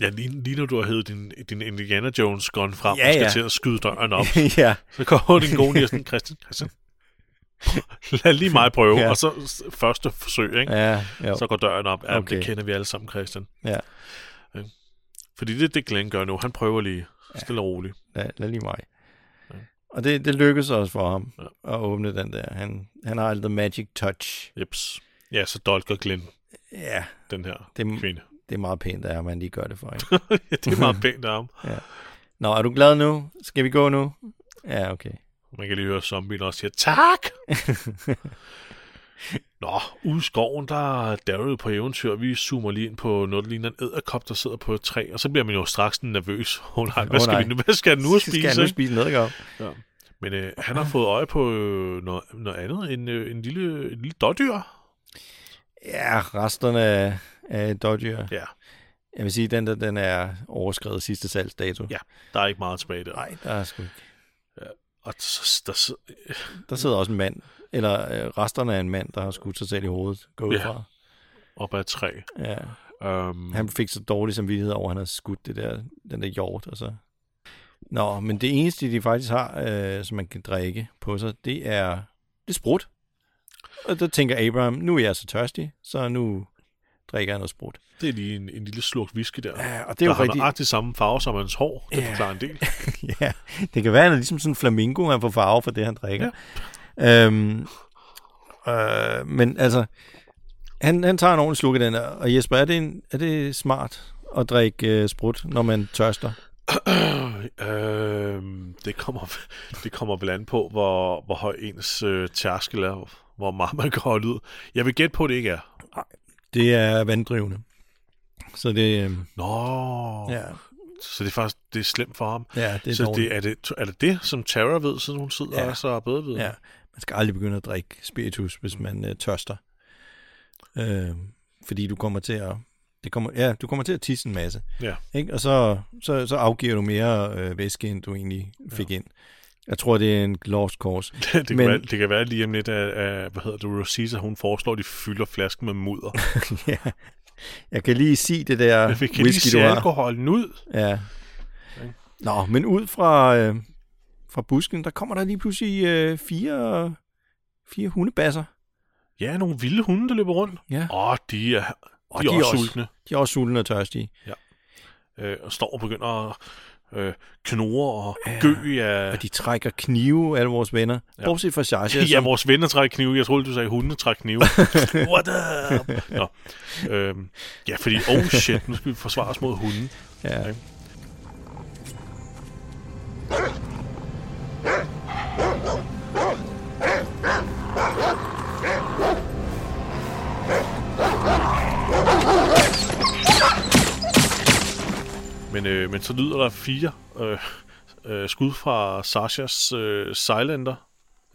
S1: Ja, lige, lige når du har hævet din, din Indiana Jones gun frem
S2: Ja,
S1: og skal
S2: ja.
S1: til at skyde døren op,
S2: ja,
S1: så kommer din kone lige sådan, Christian, Christian, lad lige mig prøve.
S2: Ja.
S1: Ja. Og så første forsøg, ikke?
S2: ja, jo.
S1: så går døren op. Ja, okay. Det kender vi alle sammen, Christian.
S2: Ja.
S1: Ikke? Fordi det er det, Glenn gør nu. Han prøver lige stille og roligt.
S2: Lad, lad lige mig.
S1: Ja.
S2: Og det, det lykkedes også for ham
S1: Ja.
S2: at åbne den der. Han, han har the magic touch.
S1: Jeps. Ja, så dolker Glenn
S2: Ja,
S1: den her
S2: Det-
S1: kvinde.
S2: det er meget pænt, at man lige gør det for hende.
S1: ja, det er meget pænt af ham.
S2: Nå, er du glad nu? Skal vi gå nu? Ja, okay.
S1: Man kan lige høre zombien også sige, tak! Nå, ude i skoven, der er Daryl på eventyr. Vi zoomer lige ind på noget, der ligner en æderkop, der sidder på et træ. Og så bliver man jo straks nervøs. Oh, nej, hvad
S2: Åh,
S1: skal
S2: nej.
S1: vi nu? Hvad skal han nu at
S2: Skal
S1: spise?
S2: han nu spise noget
S1: Ja. Men øh, han har fået øje på øh, noget, noget andet. En, øh, en lille, en lille dårdyr.
S2: Ja, resterne af, af dårdyr.
S1: Ja.
S2: Jeg vil sige, den der, den er overskrevet sidste salgsdato.
S1: Ja. Der er ikke meget tilbage der.
S2: Nej, der er sgu ikke.
S1: Og så, der, så,
S2: Der sidder også en mand, eller øh, resterne af en mand, der har skudt sig selv i hovedet. Gå ud
S1: Ja.
S2: fra.
S1: op ad et træ.
S2: Ja.
S1: Um,
S2: Han fik så dårlig samvittighed over, at han havde skudt det der, den der hjort, og så... Nå, men det eneste, de faktisk har, øh, som man kan drikke på sig, det er, det er sprut. Og der tænker Abraham, nu er jeg så tørstig, så nu drikker jeg noget sprut.
S1: det er lige en, en lille slurk whisky der.
S2: Ja, og det er
S1: der
S2: jo
S1: har
S2: rigtig...
S1: nøjagtigt samme farve som hans hår. Det
S2: Ja.
S1: forklarer en del.
S2: ja, det kan være, han er ligesom sådan en flamingo, han får farve for det, han drikker. Ja. Øhm, øh, men altså, han, han tager en ordentlig sluk af den her. Og Jesper, er det, en, er det smart at drikke øh, sprut, når man tørster?
S1: øh, det, kommer, det kommer vel an på, hvor, hvor høj ens øh, tærskel er, hvor meget man kan holde ud. Jeg vil gætte på, at det ikke er.
S2: Det er vanddrivende. Så det, øh,
S1: Nå, ja. så det er faktisk det er slemt for ham.
S2: ja, det er
S1: så
S2: dårligt.
S1: det, er, det, er det det, som Tara ved, siden hun sidder
S2: ja.
S1: og så er bedre ved?
S2: Ja, man skal aldrig begynde at drikke spiritus, hvis man øh, tørster. Øh, fordi du kommer til at det kommer, ja, du kommer til at tisse en masse.
S1: Ja.
S2: Ikke? Og så, så, så afgiver du mere øh, væske, end du egentlig fik ja. ind. Jeg tror, det er en lost cause.
S1: det, kan
S2: Men-
S1: være, det kan være lige om lidt, at, at hvad hedder det, Rosita, hun foreslår, at de fylder flasken med mudder.
S2: ja. Jeg kan lige sige det der
S1: Men vi kan lige
S2: whisky,
S1: se
S2: du har.
S1: alkoholen ud.
S2: Ja. Nå, men ud fra, øh, fra busken, der kommer der lige pludselig øh, fire, fire hundebasser.
S1: Ja, nogle vilde hunde, der løber rundt.
S2: Ja.
S1: Åh, de er,
S2: Og
S1: de er også sultne.
S2: De er også sultne og tørstige.
S1: Øh, og står og begynder at øh, knurre og
S2: Ja.
S1: gø af...
S2: Og de trækker knive, alle vores venner.
S1: Ja.
S2: Bortset fra Sasha,
S1: Ja,
S2: som,
S1: vores venner trækker knive. Jeg troede, du sagde, hunde trækker knive. What up? Nå. Øhm, ja, fordi, oh shit, nu skal vi forsvare os mod hunden.
S2: ja.
S1: Okay. Men, øh, men så lyder der fire øh, øh, skud fra Sashas øh, Silenter.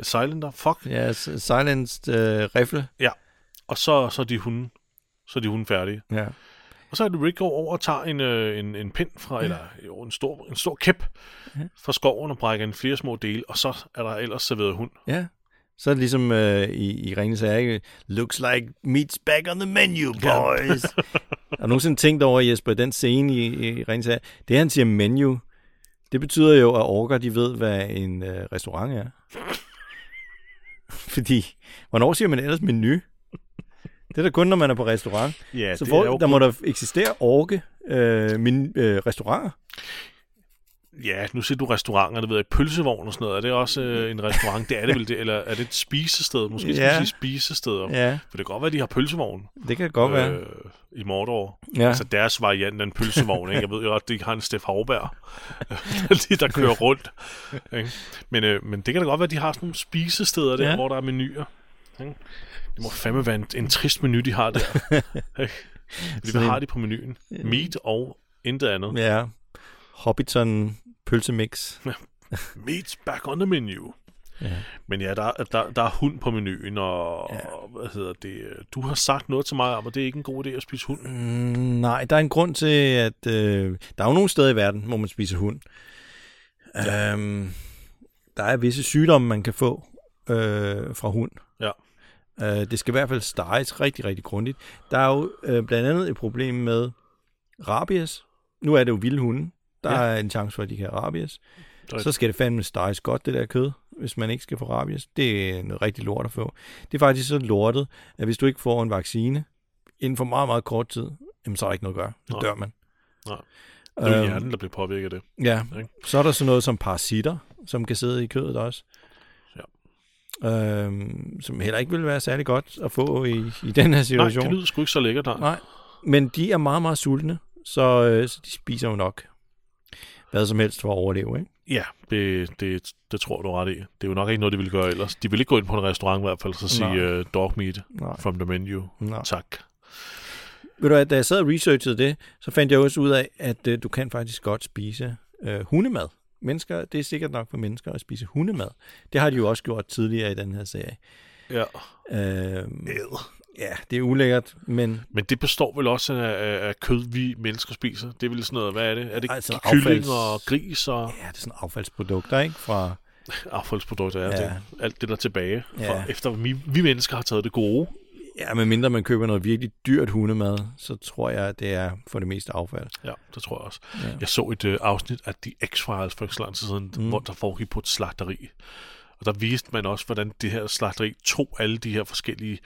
S1: Silenter? Fuck.
S2: ja, silenced øh, rifle.
S1: Og så, så er de hunde. Så er de hunde færdige.
S2: Ja.
S1: Og så er det Rick går over og tager en, øh, en, en pind fra, ja. eller jo, en stor, en stor kæp
S2: Ja.
S1: fra skoven og brækker en flere små dele, og så er der ellers serveret hund.
S2: ja. Så er det ligesom øh, i, i Ringens Herre? Looks like meat's back on the menu, boys. Har du nogensinde tænkt over, Jesper, den scene i, i Ringens Herre? Det, han siger menu, det betyder jo, at orker, de ved, hvad en øh, restaurant er. Fordi, hvornår siger man ellers menu? Det er da kun, når man er på restaurant.
S1: Ja,
S2: Så for, der må der eksistere orke øh, min, øh, restauranter.
S1: Ja, nu siger du restauranter, det ved jeg, pølsevogn og sådan noget. Er det også øh, en restaurant? Det er det vel det, eller er det et spisested? Måske skal
S2: Ja.
S1: vi sige spisesteder. Ja. For det kan godt være, at de har pølsevogn
S2: det kan godt være.
S1: øh, i Mordor.
S2: Ja.
S1: Altså deres variant af en pølsevogn. Ikke? Jeg ved jo godt, de har en Steff Havberg, lige der kører rundt. Ikke? Men, øh, men det kan da godt være, at de har sådan nogle spisesteder der,
S2: Ja.
S1: hvor der er menuer. Ikke? Det må fandme være en, en trist menu, de har der. Fordi, hvad har de på menuen? Meat og intet andet.
S2: Ja. Hobbiton pølsemix.
S1: Meat's back on the menu.
S2: Ja.
S1: Men ja, der, der, der er hund på menuen, og,
S2: Ja.
S1: og hvad hedder det? Du har sagt noget til mig om, at det er ikke en god idé at spise hund.
S2: Mm, nej, der er en grund til, at øh, der er jo nogle steder i verden, hvor man spiser hund. Ja. Øhm, der er visse sygdomme, man kan få øh, fra hund.
S1: Ja.
S2: Øh, det skal i hvert fald steges rigtig, rigtig grundigt. Der er jo øh, blandt andet et problem med rabies. Nu er det jo vilde hunde. Der ja. Er en chance for, at de kan have rabies.
S1: Der
S2: Så skal det fandme steges godt, det der kød, hvis man ikke skal få rabies. Det er noget rigtig lort at få. Det er faktisk så lortet, at hvis du ikke får en vaccine inden for meget, meget kort tid, jamen så er der ikke noget at gøre. Så
S1: Nej.
S2: dør man.
S1: Nej. Det er
S2: Øhm,
S1: hjernen, der bliver påvirket af det.
S2: Ja,
S1: Ikke?
S2: så er der sådan noget som parasitter, som kan sidde i kødet også. Øhm, som heller ikke vil være særlig godt at få i, i den her
S1: Nej,
S2: situation.
S1: det lyder sgu ikke så lækkert, nej.
S2: Nej, men de er meget, meget sultne, så, øh, så de spiser jo nok hvad som helst for at overleve, ikke?
S1: Ja, det, det, det tror du ret i. Det er jo nok ikke noget, de ville gøre ellers. De vil ikke gå ind på en restaurant i hvert fald, så sige uh, dog meat
S2: Nej.
S1: from the menu.
S2: Nej.
S1: Tak.
S2: Ved du hvad, da jeg sad og researchede det, så fandt jeg også ud af, at øh, du kan faktisk godt spise øh, hundemad. Mennesker, det er sikkert nok for mennesker at spise hundemad. Det har de jo også gjort tidligere i den her serie.
S1: Ja. Æd.
S2: Ja, det er ulækkert, men
S1: Men det består vel også af, af, kød, vi mennesker spiser. Det er vel sådan noget, hvad er det? Er det
S2: Altså,
S1: kylling
S2: affalds-
S1: og gris og
S2: ja, det er sådan affaldsprodukter, ikke? Fra,
S1: affaldsprodukter? Ja.
S2: Ja.
S1: Det, alt det, der er tilbage.
S2: Ja.
S1: For, efter vi, vi mennesker har taget det gode.
S2: ja, medmindre man køber noget virkelig dyrt hundemad, så tror jeg, at det er for det meste affald.
S1: Ja, det tror jeg også.
S2: Ja.
S1: Jeg så et øh, afsnit af The X-Files for ikke så lang tid siden,
S2: mm.
S1: hvor der foregik på et slagteri. Og der viste man også, hvordan det her slagteri tog alle de her forskellige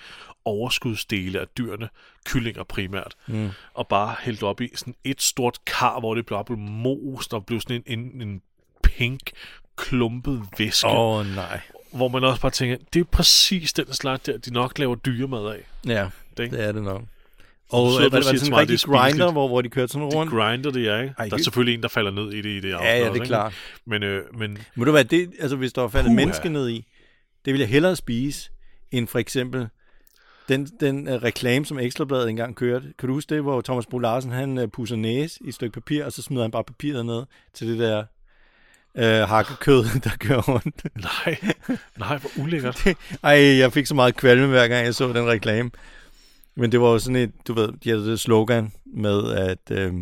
S1: overskudsdele af dyrene, kyllinger primært,
S2: Mm.
S1: og bare hældt op i sådan et stort kar, hvor det blev, blev most og blev sådan en, en, en pink klumpet væske.
S2: Åh, oh, nej.
S1: hvor man også bare tænker, det er præcis den slags der, de nok laver dyremad af.
S2: Ja,
S1: Det,
S2: det er det nok. Og
S1: Så
S2: var, var det sådan en rigtig
S1: det er
S2: grinder, hvor, hvor de kørte sådan
S1: de
S2: rundt?
S1: grinder det, ja, ikke?
S2: Ej,
S1: der er
S2: det-
S1: selvfølgelig en, der falder ned i det i det afsnit
S2: Ja, ja, det er klart.
S1: Men, øh, men
S2: Må du være det, altså hvis der var faldet menneske ned i, det vil jeg hellere spise, end for eksempel den, den uh, reklame, som Ekstrabladet engang kørte. Kan du huske det, hvor Thomas Bro Larsen, han uh, pusser næse i et stykke papir, og så smider han bare papiret ned til det der uh, hakkekød, der kører rundt.
S1: nej, nej, hvor ulækkert.
S2: Ej, jeg fik så meget kvalme, hver gang jeg så den reklame. Men det var jo sådan et, du ved, de havde det slogan med, at, øh,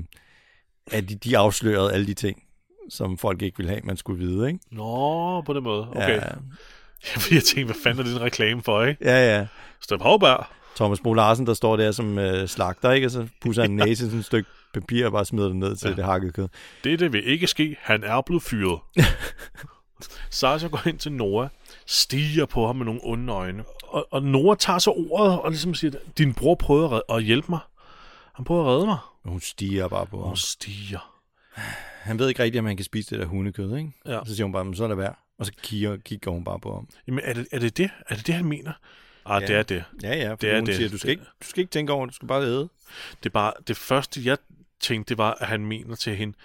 S2: at de, de afslørede alle de ting, som folk ikke ville have, man skulle vide, ikke?
S1: Nå, på den måde. Okay.
S2: Ja,
S1: Ja. Jeg tænkte, hvad fanden er det en reklame for, ikke?
S2: ja. ja.
S1: Step Havberg.
S2: Thomas Bo Larsen, der står der som øh, slagter, ikke? Og så pusser han næse i sådan et stykke papir og bare smider det ned til ja.
S1: Ja.
S2: det hakkede kød.
S1: Det vil ikke ske. Han er blevet fyret. Sasha går hen til Nora, stiger på ham med nogle onde øjne. Og, og Nora tager så ordet og ligesom siger, din bror prøvede at, at hjælpe mig. Han prøvede at redde mig.
S2: Og hun stiger bare på ham.
S1: hun stiger.
S2: Han ved ikke rigtigt, om han kan spise det der hundekød, ikke?
S1: Ja.
S2: Så siger hun bare, "Men så er det værd. Og så kigger, kigger hun bare på ham.
S1: Jamen, er det er det, det? Er det det, han mener? Ah,
S2: Ja.
S1: det er det.
S2: Ja, ja, for
S1: Det er
S2: hun
S1: det.
S2: siger, du skal, ikke, du skal ikke tænke over det, du skal bare æde.
S1: Det er bare, det første, jeg tænkte, det var, at han mener til hende,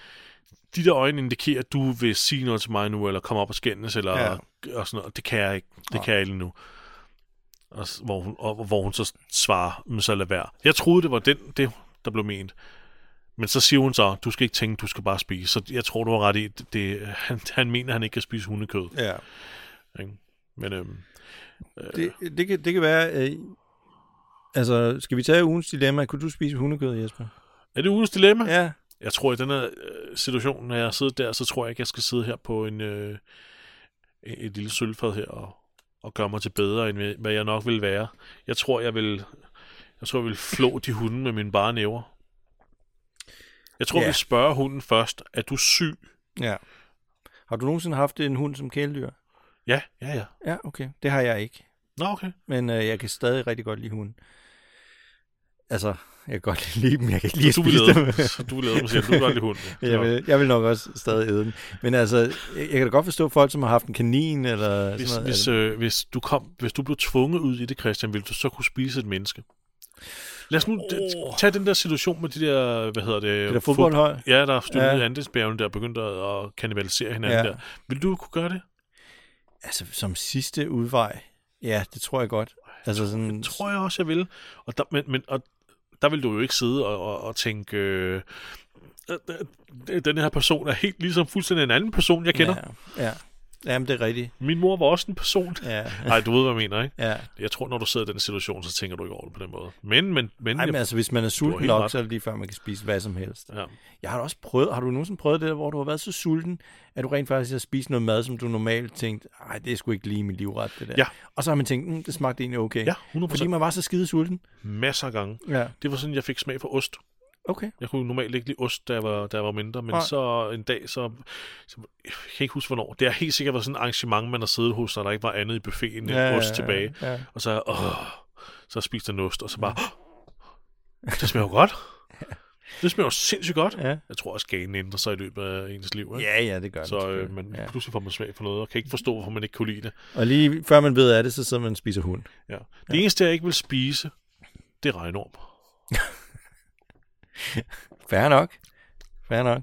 S1: de der øjne indikerer, at du vil sige noget til mig nu, eller komme op og skændes, eller
S2: Ja.
S1: ja. og sådan noget. Det kan jeg ikke. Det
S2: Nej.
S1: kan jeg ikke nu. Og, hvor, hun, og, hvor hun så svarer, men så lad være. Jeg troede, det var den, det, der blev ment. Men så siger hun så, du skal ikke tænke, du skal bare spise. Så jeg tror, du har ret i, det, det, han, han mener, han ikke kan spise hundekød.
S2: Ja.
S1: Ikke? Men øhm,
S2: Det, det, kan, det kan være... Øh, altså, skal vi tage ugens dilemma? Kunne du spise hundekød, Jesper?
S1: er det ugens dilemma?
S2: Ja.
S1: Jeg tror, i den her øh, situation, når jeg sidder der, så tror jeg ikke, jeg skal sidde her på en, øh, et lille sølvfad her og, og gøre mig til bedre, end hvad- jeg nok vil være. Jeg tror, jeg vil, jeg tror, jeg vil flå de hunde med mine bare næver. Jeg tror, yeah. vi spørger hunden først, er du syg?
S2: ja. Har du nogensinde haft en hund som kæledyr?
S1: Ja, ja, ja.
S2: Ja, okay. Det har jeg ikke.
S1: Nå, okay.
S2: Men øh, jeg kan stadig rigtig godt lide hunden. Altså, jeg kan godt lide dem, jeg kan ikke lide at
S1: Du vil
S2: spise dem.
S1: dem. Du vil lede dem siger, du vil godt lide hunden.
S2: jeg, vil, jeg vil nok også stadig æde den. Men altså, jeg, jeg kan da godt forstå folk, som har haft en kanin eller
S1: Hvis,
S2: sådan noget.
S1: hvis, øh, hvis, du kom, hvis du blev tvunget ud i det, Christian, ville du så kunne spise et menneske? Lad os nu oh. tage den der situation med de der, hvad hedder det?
S2: det der fodboldhold?
S1: Ja, der er styrtet
S2: Ja.
S1: Andelsbjergene, der er begyndt at, at kannibalisere hinanden
S2: ja.
S1: der. Vil du kunne gøre det?
S2: Altså, som sidste udvej. Ja, det tror jeg godt. Altså sådan...
S1: Det tror jeg også, jeg vil. Og der, men, men, og der vil du jo ikke sidde og, og, og tænke, øh, øh, øh, øh, den her person er helt ligesom fuldstændig en anden person, jeg kender. Ja,
S2: ja. Jamen, det er rigtigt.
S1: Min mor var også en person.
S2: Ja,
S1: Nej, du ved, hvad jeg mener, ikke?
S2: ja.
S1: Jeg tror, når du sidder i den situation, så tænker du ikke over det på den måde. Men, men, men...
S2: Ej, men altså, hvis man er sulten nok,
S1: ret.
S2: så er det lige før, man kan spise hvad som helst.
S1: ja.
S2: Jeg har også prøvet, har du nogensinde prøvet det, der, hvor du har været så sulten, at du rent faktisk har spist noget mad, som du normalt tænkte, nej, det er sgu ikke lige min livret, det der.
S1: Ja.
S2: Og så har man tænkt, mm, det smagte egentlig okay.
S1: Ja, 100%.
S2: Fordi man var så skide sulten.
S1: Masser af gange.
S2: Ja.
S1: Det var sådan, jeg fik smag for ost.
S2: Okay.
S1: Jeg kunne normalt ikke lide ost, da jeg var, da jeg var mindre, men
S2: Nej.
S1: så en dag, så, så... Jeg kan ikke huske, hvornår. Det har helt sikkert været sådan et arrangement, man har siddet hos, og der ikke var andet i buffeten end ja, ost tilbage.
S2: Ja.
S1: Og så, åh, så har jeg en ost, og så bare... Det smager jo godt. Det smager jo sindssygt godt.
S2: ja.
S1: Jeg tror også, ganen ændrer sig i løbet af ens liv. Ikke?
S2: Ja, ja, det gør det
S1: Så øh, man,
S2: ja.
S1: pludselig får man smag for noget, og kan ikke forstå, hvorfor man ikke kunne lide det.
S2: Og lige før man ved af det, så sidder man og spiser hund.
S1: Ja. Det eneste, jeg ikke vil spise, det er regnorm.
S2: Fair nok. Fair nok.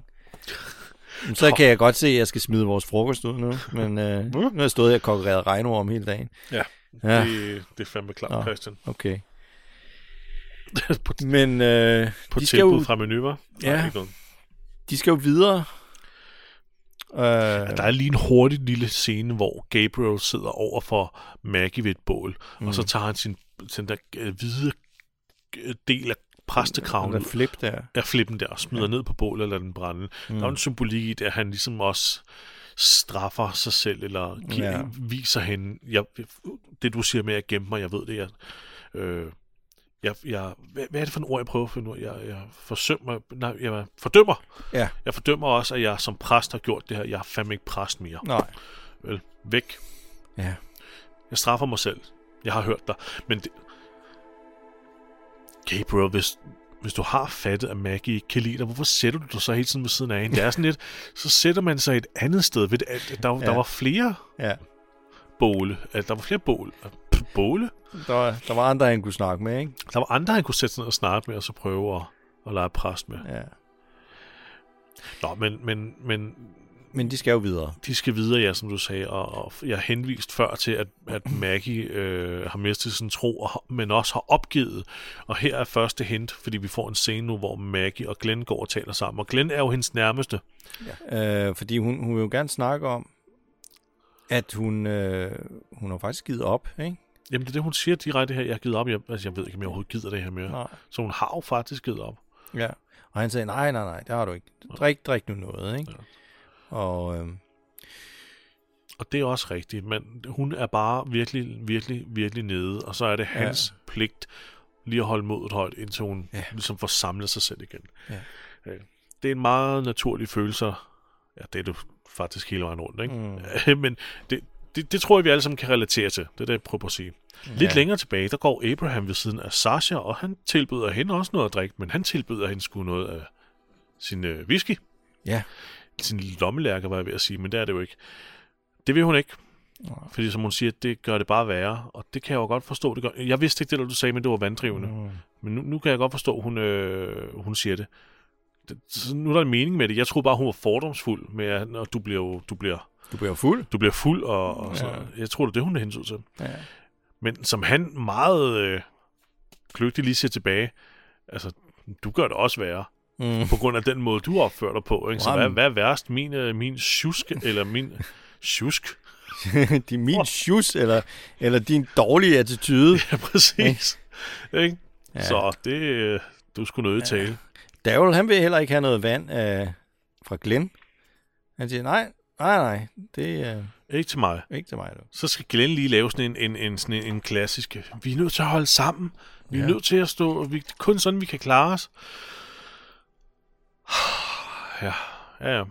S2: Så kan jeg godt se, at jeg skal smide vores frokost ud nu. Men øh, nu har jeg stået og konkurreret regnorm hele dagen.
S1: Ja.
S2: Ja,
S1: Det, det er fandme klart,
S2: Nå.
S1: Christian.
S2: okay.
S1: på
S2: Men øh,
S1: på
S2: de, skal jo,
S1: fra menu, var?
S2: Ja. de skal jo videre. Øh,
S1: Der er lige en hurtig lille scene, hvor Gabriel sidder over for Maggie ved et bål, mm. og så tager han sin den der øh, hvide øh, del af præstekraven
S2: den der flip der.
S1: af flippen der og smider ja. ned på bålet eller den brænde. Mm. Der er jo en symbolik i det, at han ligesom også straffer sig selv, eller giver,
S2: Ja.
S1: ja. viser hende, jeg, det du siger med at gemme mig, jeg ved det, jeg, øh, jeg, jeg hvad, hvad er det for en ord, jeg prøver at finde ud af? Jeg, jeg forsømmer, nej, jeg fordømmer.
S2: Ja.
S1: Jeg fordømmer også, at jeg som præst har gjort det her. Jeg er fandme ikke præst mere.
S2: Nej.
S1: Vel, væk.
S2: Ja.
S1: Jeg straffer mig selv. Jeg har hørt dig. Men det... Gabriel, hvis, hvis du har fattet, at Maggie ikke kan lide dig, hvorfor sætter du dig så hele tiden ved siden af hende? Det er sådan lidt, så sætter man sig et andet sted. Ved at der, ja. der var flere
S2: Ja.
S1: båle. At der var flere bål. Båle?
S2: Der var, der var andre, han kunne snakke med, ikke?
S1: Der var andre, han kunne sætte sig ned og snakke med, og så prøve at, at lege præst med.
S2: Ja.
S1: Nå, men, men, men
S2: Men de skal jo videre.
S1: de skal videre, ja, som du sagde, og, og jeg har henvist før til, at, at Maggie øh, har mistet sin tro, og, men også har opgivet. Og her er første hint, fordi vi får en scene nu, hvor Maggie og Glenn går og taler sammen. Og Glenn er jo hendes nærmeste.
S2: Øh, fordi hun, hun vil jo gerne snakke om, at hun, øh, hun har faktisk givet op, ikke?
S1: Jamen, det er det, hun siger direkte her. Jeg har givet op. Jeg, altså, jeg ved ikke, om jeg overhovedet gider det her mere.
S2: Nej.
S1: Så hun har jo faktisk givet op.
S2: Ja. Og han sagde, nej, nej, nej, det har du ikke. Drik, drik nu noget, ikke?
S1: Ja.
S2: Og øh,
S1: Og det er også rigtigt, men hun er bare virkelig, virkelig, virkelig nede. Og så er det
S2: Ja.
S1: hans pligt lige at holde modet højt, indtil hun
S2: Ja.
S1: ja. ligesom får samlet sig selv igen.
S2: Ja.
S1: Øh, Det er en meget naturlig følelse. Ja, det er det faktisk hele vejen rundt, ikke?
S2: Mm.
S1: men det, det, det tror jeg, vi alle sammen kan relatere til. Det er det, jeg prøver at sige. Lidt
S2: Ja.
S1: længere tilbage, der går Abraham ved siden af Sasha, og han tilbyder hende også noget at drikke, men han tilbyder hende sgu noget af sin øh, whisky.
S2: ja,
S1: Sin lommelærke, var jeg ved at sige, men det er det jo ikke. Det vil hun ikke.
S2: Nej.
S1: Fordi som hun siger, det gør det bare værre, og det kan jeg jo godt forstå. Det gør. Jeg vidste ikke det, der du sagde, men det var vanddrivende. Mm. Men nu, nu kan jeg godt forstå, hun, øh, hun siger det. det. Så nu er der en mening med det. Jeg troede bare, hun var fordomsfuld med, at når du bliver, jo- du bliver,
S2: du bliver fuld.
S1: du bliver fuld, og, og så,
S2: Ja.
S1: jeg tror, det er det, hun er hensyn til.
S2: Ja.
S1: Men som han meget øh, kløgtigt lige siger tilbage, altså, du gør det også værre,
S2: Mm.
S1: på grund af den måde, du opfører dig på. Ikke? Så
S2: Jamen.
S1: hvad, hvad er værst? Min, øh, min tjusk, eller min tjusk?
S2: det er min shoes, eller, eller din dårlige attitude.
S1: Ja, præcis. Ikke?
S2: Ja.
S1: Så det, øh, du skulle nødt ja. tale.
S2: Daryl, han vil heller ikke have noget vand øh, fra Glenn. Han siger, nej, nej, nej, det er
S1: Ikke til mig.
S2: ikke til mig. Du.
S1: Så skal Glenn lige lave sådan en, en, en, sådan en, en klassisk, vi er nødt til at holde sammen. Vi er
S2: Ja.
S1: nødt til at stå, vi, det er kun sådan, vi kan klare os. Ja, ja, ja.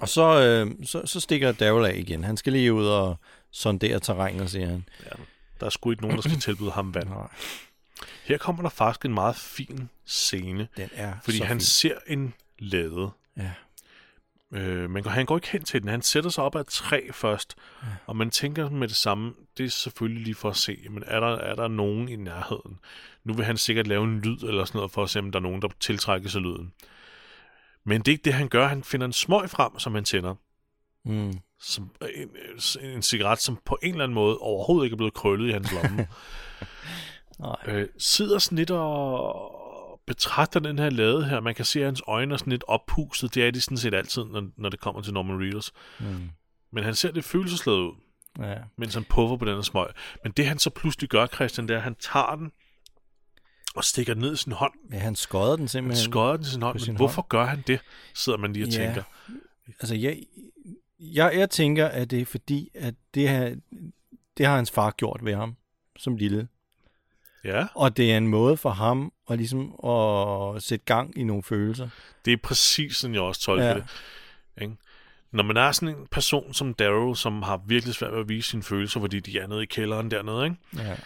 S2: Og så, øh, så, så stikker Daryl af igen. Han skal lige ud og sondere terrænet, siger han.
S1: Der er sgu ikke nogen, der skal tilbyde ham vand.
S2: Nej,
S1: Her kommer der faktisk en meget fin scene,
S2: den er
S1: fordi han
S2: fin.
S1: ser en lade.
S2: Ja.
S1: Øh, men han går ikke hen til den. Han sætter sig op ad et træ først, ja. og man tænker med det samme, det er selvfølgelig lige for at se, men er der, er der nogen i nærheden? Nu vil han sikkert lave en lyd eller sådan noget, for at se, om der er nogen, der tiltrækker sig lyden. Men det er ikke det, han gør. Han finder en smøg frem, som han tænder.
S2: Mm.
S1: Som, en, en cigaret, som på en eller anden måde overhovedet ikke er blevet krøllet i hans lomme.
S2: Nej.
S1: øh, sidder sådan lidt og betragter den her lade her. Man kan se, at hans øjne er sådan lidt oppustet. Det er de sådan set altid, når, når det kommer til Norman Reedus.
S2: Mm.
S1: Men han ser lidt følelsesladet ud,
S2: Ja.
S1: mens han puffer på den her smøg. Men det han så pludselig gør, Christian, det er, at han tager den og stikker ned i sin hånd.
S2: ja, han skodder den
S1: Han
S2: simpelthen.
S1: skøjer den i sin hånd.
S2: på
S1: Men
S2: sin
S1: hvorfor gør han det, sidder man lige og
S2: Ja.
S1: tænker.
S2: Altså, jeg, jeg, jeg tænker, at det er fordi, at det, her, det har hans far gjort ved ham som lille.
S1: Ja,
S2: Og det er en måde for ham at, ligesom at sætte gang i nogle følelser.
S1: det er præcis sådan, jeg også tolker
S2: Ja.
S1: det. Ikke? Når man er sådan en person som Darrow, som har virkelig svært ved at vise sine følelser, fordi de er nede i kælderen dernede, ikke?
S2: Ja.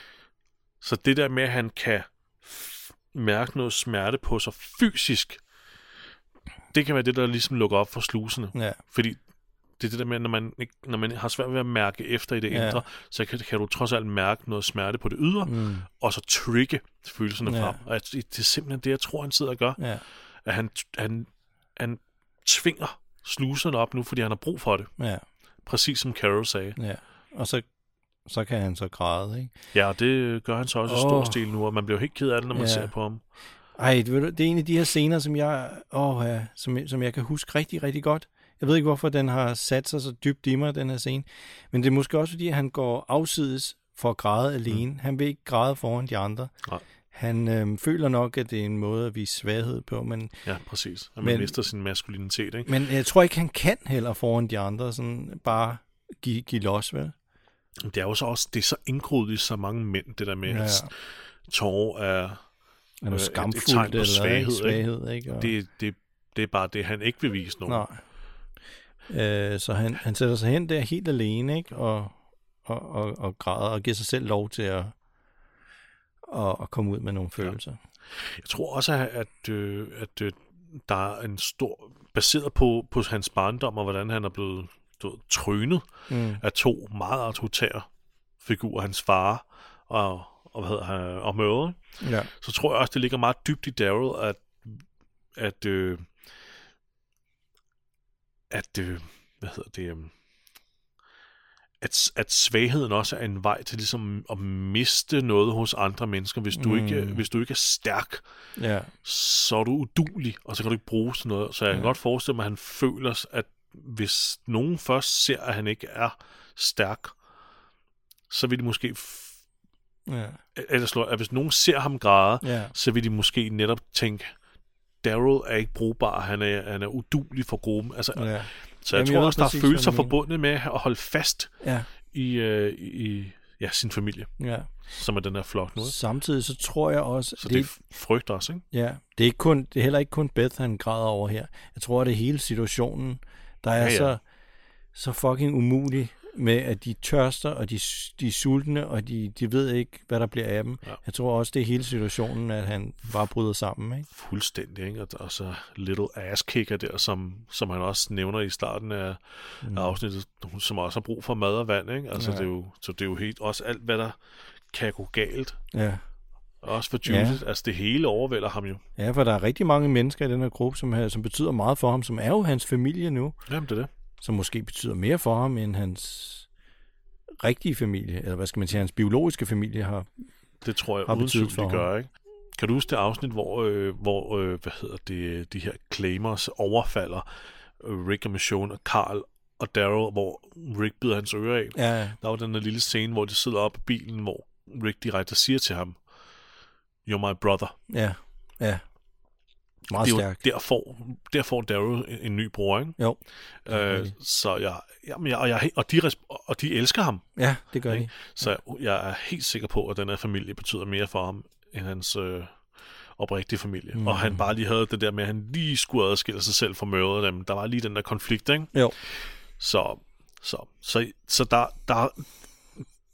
S1: Så det der med, at han kan mærke noget smerte på sig fysisk, det kan være det, der ligesom lukker op for slusene.
S2: Ja.
S1: Fordi det er det der med, når man, ikke, når man har svært ved at mærke efter i det
S2: Ja.
S1: indre, så kan, kan du trods alt mærke noget smerte på det ydre,
S2: Mm.
S1: og så trigge følelserne
S2: Ja.
S1: frem. Og det er simpelthen det, jeg tror, han sidder og gør.
S2: Ja.
S1: At han, han, han tvinger sluserne op nu, fordi han har brug for det.
S2: Ja.
S1: Præcis som Carol sagde.
S2: Ja. Og så, så kan han så græde, ikke?
S1: Ja, og det gør han så også i
S2: Åh.
S1: stor stil nu, og man bliver jo helt ked af det, når man
S2: Ja.
S1: ser på ham.
S2: Ej, det er en af de her scener, som jeg, åh, ja, som, som jeg kan huske rigtig, rigtig godt. Jeg ved ikke, hvorfor den har sat sig så dybt i mig, den her scene. Men det er måske også, fordi han går afsides for at græde alene. Mm. Han vil ikke græde foran de andre.
S1: Nej.
S2: Han øh, føler nok, at det er en måde at vise svaghed på, men,
S1: Ja, præcis. At man
S2: Men-
S1: mister sin maskulinitet, ikke?
S2: men jeg tror ikke, han kan heller foran de andre sådan bare give, give los, vel?
S1: Det er jo så også, det er så indgroet i så mange mænd, det der med, ja.
S2: Ja.
S1: at tårer er,
S2: Er
S1: Øh,
S2: noget
S1: et- et
S2: skamfuldt
S1: tegn på
S2: eller
S1: svaghed,
S2: ikke?
S1: ikke?
S2: svaghed, ikke? Og,
S1: det, det, det er bare det, han ikke vil vise nogen.
S2: Nej. Øh, så han, han sætter sig hen der helt alene, ikke? Og, og, og, og græder og giver sig selv lov til at, at, at komme ud med nogle følelser.
S1: Jeg tror også, at, at, øh, at øh, der er en stor... Baseret på, på hans barndom og hvordan han er blevet ved, trynet
S2: Mm.
S1: af to meget autoritære figurer, hans far og, og, hvad hedder han, og mødre,
S2: Ja.
S1: så tror jeg også, det ligger meget dybt i Daryl, at, at, øh, at øh, hvad hedder det, øh, at, at svagheden også er en vej til ligesom at miste noget hos andre mennesker. Hvis du,
S2: Mm.
S1: ikke, hvis du ikke er stærk,
S2: ja.
S1: så er du udulig, og så kan du ikke bruges til noget. Så jeg kan
S2: Ja.
S1: godt forestille mig, at han føler, at hvis nogen først ser, at han ikke er stærk, så vil de måske...
S2: Ja.
S1: eller slå, at hvis nogen ser ham græde,
S2: ja.
S1: så vil de måske netop tænke, Daryl er ikke brugbar, han er, han er udulig for gruppen. Altså,
S2: ja.
S1: så jeg
S2: Jamen, jeg
S1: tror
S2: ved
S1: også, der er følelser forbundet med at holde fast
S2: ja.
S1: i, øh, i ja, sin familie,
S2: ja.
S1: som er den her flok nu. ikke?
S2: Samtidig så tror jeg også,
S1: Så det, det er frygt også, ikke?
S2: Ja, det er, ikke kun, det er heller ikke kun Beth, han græder over her. Jeg tror, at det er hele situationen, der er
S1: Ja,
S2: ja. Så, så fucking umulig med, at de tørster, og de, de er sultne, og de, de ved ikke, hvad der bliver af dem.
S1: Ja.
S2: Jeg tror også, det er hele situationen, at han bare bryder sammen. Ikke?
S1: Fuldstændig, ikke? Og, og så Little Ass Kicker der, som, som han også nævner i starten af, mm. af afsnittet, som også har brug for mad og vand, ikke? Altså,
S2: Ja.
S1: det er jo, så det er jo helt, også alt, hvad der kan gå galt.
S2: Ja.
S1: Også for Judith, ja. altså det hele overvælder ham jo.
S2: ja, for der er rigtig mange mennesker i den her gruppe, som, har- som betyder meget for ham, som er jo hans familie nu,
S1: Jamen, det er det.
S2: som måske betyder mere for ham, end hans rigtige familie, eller hvad skal man sige, hans biologiske familie har.
S1: Det tror jeg
S2: for
S1: de gør, ikke? Kan du huske det afsnit, hvor, øh, hvor øh, hvad hedder det, de her claimers overfalder øh, Rick og Michonne og Carl og Daryl, hvor Rick bider hans øre af?
S2: Ja,
S1: Der var den der lille scene, hvor de sidder oppe i bilen, hvor Rick direkte siger til ham, You're my brother.
S2: ja, ja. Meget
S1: det er jo
S2: stærkt.
S1: der får, der får Daryl en, en ny bror, ikke?
S2: Jo.
S1: Øh, så jeg, jamen, jeg, og, jeg, og, de, og de elsker ham,
S2: Ja, det gør de.
S1: Ikke? så jeg, jeg er helt sikker på, at den her familie betyder mere for ham, end hans øh, oprigtige familie. Mm. Og han bare lige havde det der med, at han lige skulle adskille sig selv fra mødre dem. Der var lige den der konflikt, ikke?
S2: Jo.
S1: Så, så, så, så der, der,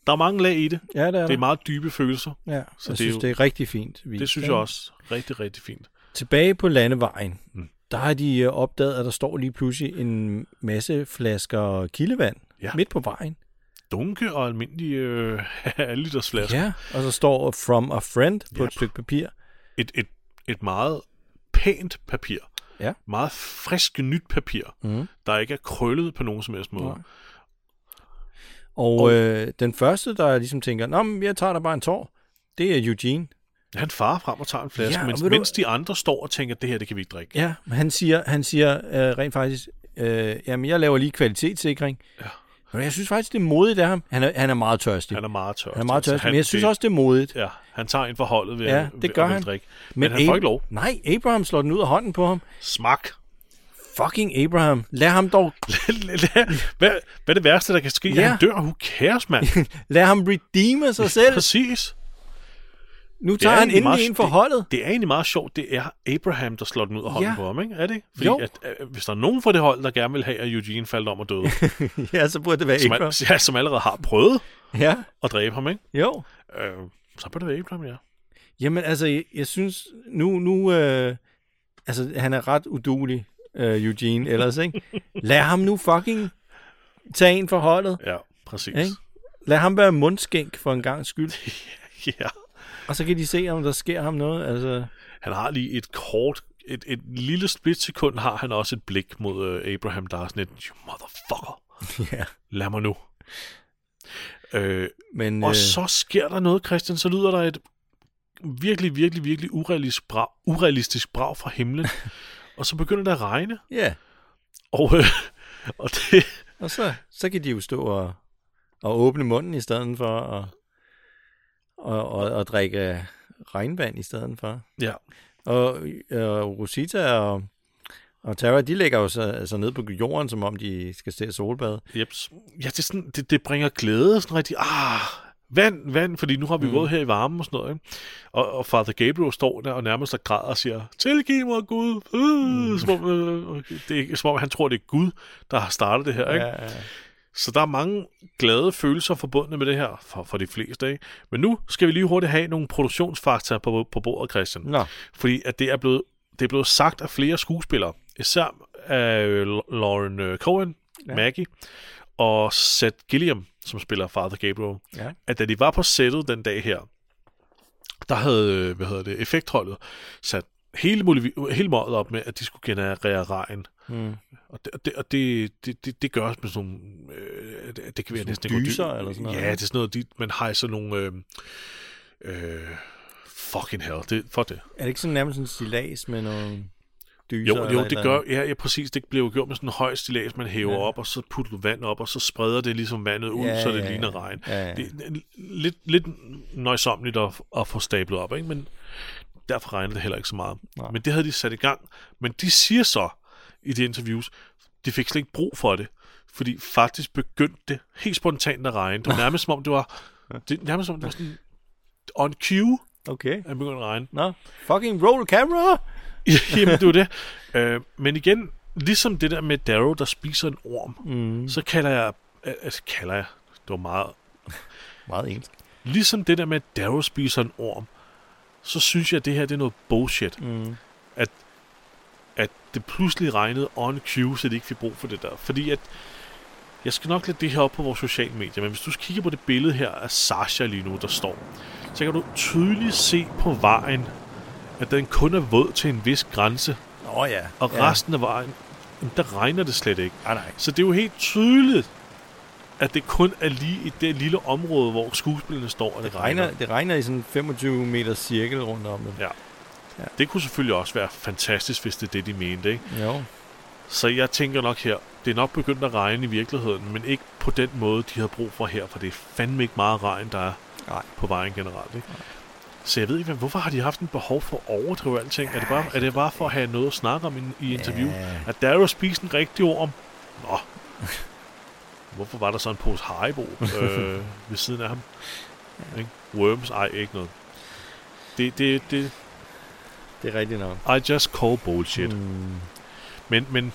S1: der er mange lag i det.
S2: Ja, det er
S1: Det
S2: der.
S1: er meget dybe følelser.
S2: Ja,
S1: så
S2: så jeg
S1: det er
S2: synes,
S1: jo-
S2: det er rigtig fint. Vist,
S1: Det synes jeg også rigtig, rigtig fint.
S2: Tilbage på landevejen,
S1: Mm.
S2: der har de øh, opdaget, at der står lige pludselig en masse flasker kildevand
S1: Ja.
S2: midt på vejen.
S1: Dunke og almindelige øh, liters flasker.
S2: Ja, og så står From a Friend på
S1: Yep.
S2: et stykke papir.
S1: Et, et, et meget pænt papir.
S2: Ja.
S1: Meget frisk nyt papir,
S2: Mm.
S1: der ikke er krøllet på nogen som helst måde.
S2: Nej. Og,
S1: Og-
S2: øh, den første, der ligesom tænker, Nå, men jeg tager da bare en tår, det er Eugene.
S1: Han farer frem og tager en flaske,
S2: Ja,
S1: mens,
S2: ved du-
S1: mens de andre står og tænker, det her, det kan vi ikke drikke.
S2: Ja, men han siger, han siger øh, rent faktisk, øh, jamen jeg laver lige kvalitetssikring.
S1: Ja.
S2: Men jeg synes faktisk, det er modigt af ham. Han er, han er meget tørstig.
S1: Han er meget tørstig.
S2: Han er meget tørstig,
S1: han,
S2: men jeg synes
S1: det,
S2: også, det er modigt.
S1: Ja, han tager en for holdet ved,
S2: Ja, det
S1: ved
S2: gør
S1: ville
S2: han.
S1: drikke. Men, han får
S2: Ab-
S1: ikke lov.
S2: Nej, Abraham slår den ud af hånden på ham.
S1: Smak.
S2: Fucking Abraham. Lad ham dog,
S1: hvad, hvad er det værste, der kan ske?
S2: Ja.
S1: Han dør. Who cares, mand?
S2: lad ham redeeme sig selv.
S1: Præcis.
S2: Nu tager
S1: er
S2: han
S1: egentlig meget-
S2: endelig en for
S1: det-
S2: holdet.
S1: Det er egentlig meget sjovt. Det er Abraham, der slår den ud af hånden
S2: Ja.
S1: på ham, ikke? Er det? ikke? Fordi
S2: Jo.
S1: at, øh, hvis der er nogen fra det hold, der gerne vil have, at Eugene faldt om og døde,
S2: ja, så burde det være
S1: som,
S2: Abraham.
S1: ja, som allerede har prøvet
S2: Ja,
S1: at dræbe ham, ikke?
S2: jo.
S1: Øh, så burde det være Abraham, ja.
S2: Jamen altså, jeg, jeg synes, nu, nu øh, altså han er ret udulig, øh, Eugene, ellers, ikke? Lad ham nu fucking tage en for holdet.
S1: Ja, præcis.
S2: Ikke? Lad ham være mundskænk for en gang skyld.
S1: Ja.
S2: Og så kan de se, om der sker ham noget. Altså,
S1: Han har lige et kort, et, et lille splitsekund har han også et blik mod øh, Abraham, der er sådan et, you motherfucker,
S2: ja.
S1: lad mig nu. Øh,
S2: Men,
S1: og
S2: øh,
S1: så sker der noget, Christian, så lyder der et virkelig, virkelig, virkelig urealistisk brag, urealistisk brag fra himlen, og så begynder det at regne,
S2: ja.
S1: Og, øh, og det,
S2: Og så, så kan de jo stå og, og åbne munden i stedet for at og, og, og drikke regnvand i stedet for.
S1: ja,
S2: Og øh, Rosita og, og Tara, de ligger jo så altså ned på jorden, som om de skal se solbade.
S1: jeps. ja det, er sådan, det, det bringer glæde, sådan rigtig, ah, vand, vand, fordi nu har vi mm. gået her i varmen og sådan noget. Ikke? Og, og Father Gabriel står der og nærmest og græder og siger, tilgiv mig Gud. Øh, mm. som, om, øh, det er som om, han tror, det er Gud, der har startet det her. Ikke?
S2: Ja, ja.
S1: Så der er mange glade følelser forbundet med det her, for, for de fleste. Ikke? Men nu skal vi lige hurtigt have nogle produktionsfakta på, på bordet, Christian.
S2: Nå,
S1: Fordi at det er blevet, det er blevet sagt af flere skuespillere, især af Lauren øh, Cohen. Ja. Maggie, og Seth Gilliam, som spiller Father Gabriel,
S2: ja.
S1: at da de var på sættet den dag her, der havde, øh, hvad hedder det, effektholdet sat hele, mulig, hele målet op med, at de skulle generere regn.
S2: Hmm.
S1: Og det, og det, og det, det, det, det gør med sådan nogle... Øh, det, det kan være næsten
S2: dyser eller sådan noget,
S1: Ja, det er sådan noget, de, man har sådan nogle... Øh, øh, fucking hell, det, for det.
S2: Er det ikke sådan nærmest en stilas med nogle dyser?
S1: Jo, jo,
S2: et
S1: det gør, ja, ja, præcis. Det bliver jo gjort med sådan en høj stilas, man hæver ja. Op, og så putter du vand op, og så spreder det ligesom vandet ud,
S2: Ja,
S1: så det
S2: ja,
S1: ligner regn.
S2: Ja, ja.
S1: Det er lidt, lidt nøjsomligt at, at få stablet op, ikke? men derfor regner det heller ikke så meget.
S2: Nej.
S1: Men det havde de sat i gang. Men de siger så i de interviews, de fik slet ikke brug for det, fordi faktisk begyndte det helt spontant at regne. Det var nærmest som om det var, det, nærmest som om det var sådan on cue,
S2: Okay.
S1: det begyndte at regne.
S2: Nå, fucking roll camera!
S1: Jamen, det var det. Øh, men igen, ligesom det der med Darrow, der spiser en orm,
S2: Mm.
S1: så kalder jeg, altså kalder jeg, det var meget,
S2: Meget engelsk.
S1: ligesom det der med, at Darrow spiser en orm, så synes jeg, at det her det er noget bullshit.
S2: Mm.
S1: At det pludselig regnede on cue, så de ikke fik brug for det der. Fordi at, jeg skal nok lægge det her op på vores sociale medier, men hvis du kigger på det billede her af Sasha lige nu, der står, så kan du tydeligt se på vejen, at den kun er våd til en vis grænse,
S2: Nå ja.
S1: og
S2: ja.
S1: resten af vejen, jamen, der regner det slet ikke.
S2: Ah, nej.
S1: Så det er jo helt tydeligt, at det kun er lige i det lille område, hvor skuespillerne står, og det,
S2: Det regner, det regner i sådan en 25 meter cirkel rundt om det.
S1: Ja.
S2: Ja.
S1: Det kunne selvfølgelig også være fantastisk, hvis det er det, de mente. Ikke?
S2: Jo.
S1: Så jeg tænker nok her, det er nok begyndt at regne i virkeligheden, men ikke på den måde, de havde brug for her, for det er fandme ikke meget regn, der er
S2: Nej.
S1: på vejen generelt. Ikke? Så jeg ved ikke, hvorfor har de haft en behov for at overdrive alting? Er det bare, er det bare for at have noget at snakke om i, i interview?
S2: Ja.
S1: At Darrow spiste en rigtig orm? Nå. Hvorfor var der så en pose Haribo øh, ved siden af ham? Ikke? Worms? Ej, ikke noget. Det, det, det,
S2: Det er rigtigt nok.
S1: I just call bullshit. Mm.
S2: Mm.
S1: Men, men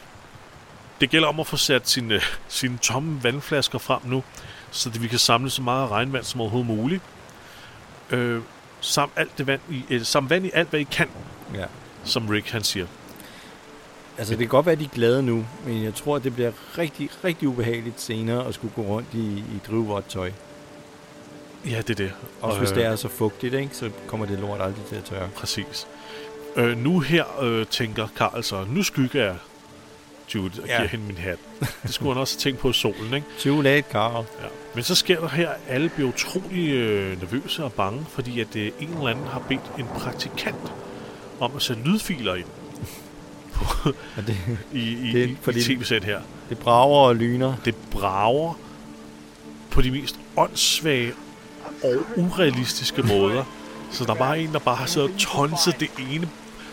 S1: det gælder om at få sat sine, sine tomme vandflasker frem nu, så det, vi kan samle så meget regnvand som overhovedet muligt. Øh, sam alt det vand i, øh, sam vand i alt, hvad I kan,
S2: Ja.
S1: som Rick han siger.
S2: Altså, det kan godt være, at de er glade nu, men jeg tror, at det bliver rigtig, rigtig ubehageligt senere at skulle gå rundt i, i drivvådt tøj.
S1: Ja, det er det.
S2: Også
S1: Og,
S2: hvis
S1: øh,
S2: det er så fugtigt, ikke? så kommer det lort aldrig til at tørre.
S1: Præcis. Øh, nu her øh, tænker Karl så, nu skygger jeg Jude og
S2: Ja.
S1: giver hende min hat. Det skulle han også tænkt på solen, ikke?
S2: Too late, Carl.
S1: Ja. Men så sker der her, at alle bliver utrolig øh, nervøse og bange, fordi at øh, en eller anden har bedt en praktikant om at sætte lydfiler ind
S2: Og det,
S1: i, i,
S2: Det
S1: i,
S2: fordi-
S1: i tv-sæt her.
S2: det brager og lyner.
S1: Det brager på de mest åndssvage og urealistiske måder. Så der er bare en, der bare har siddet og tonset det ene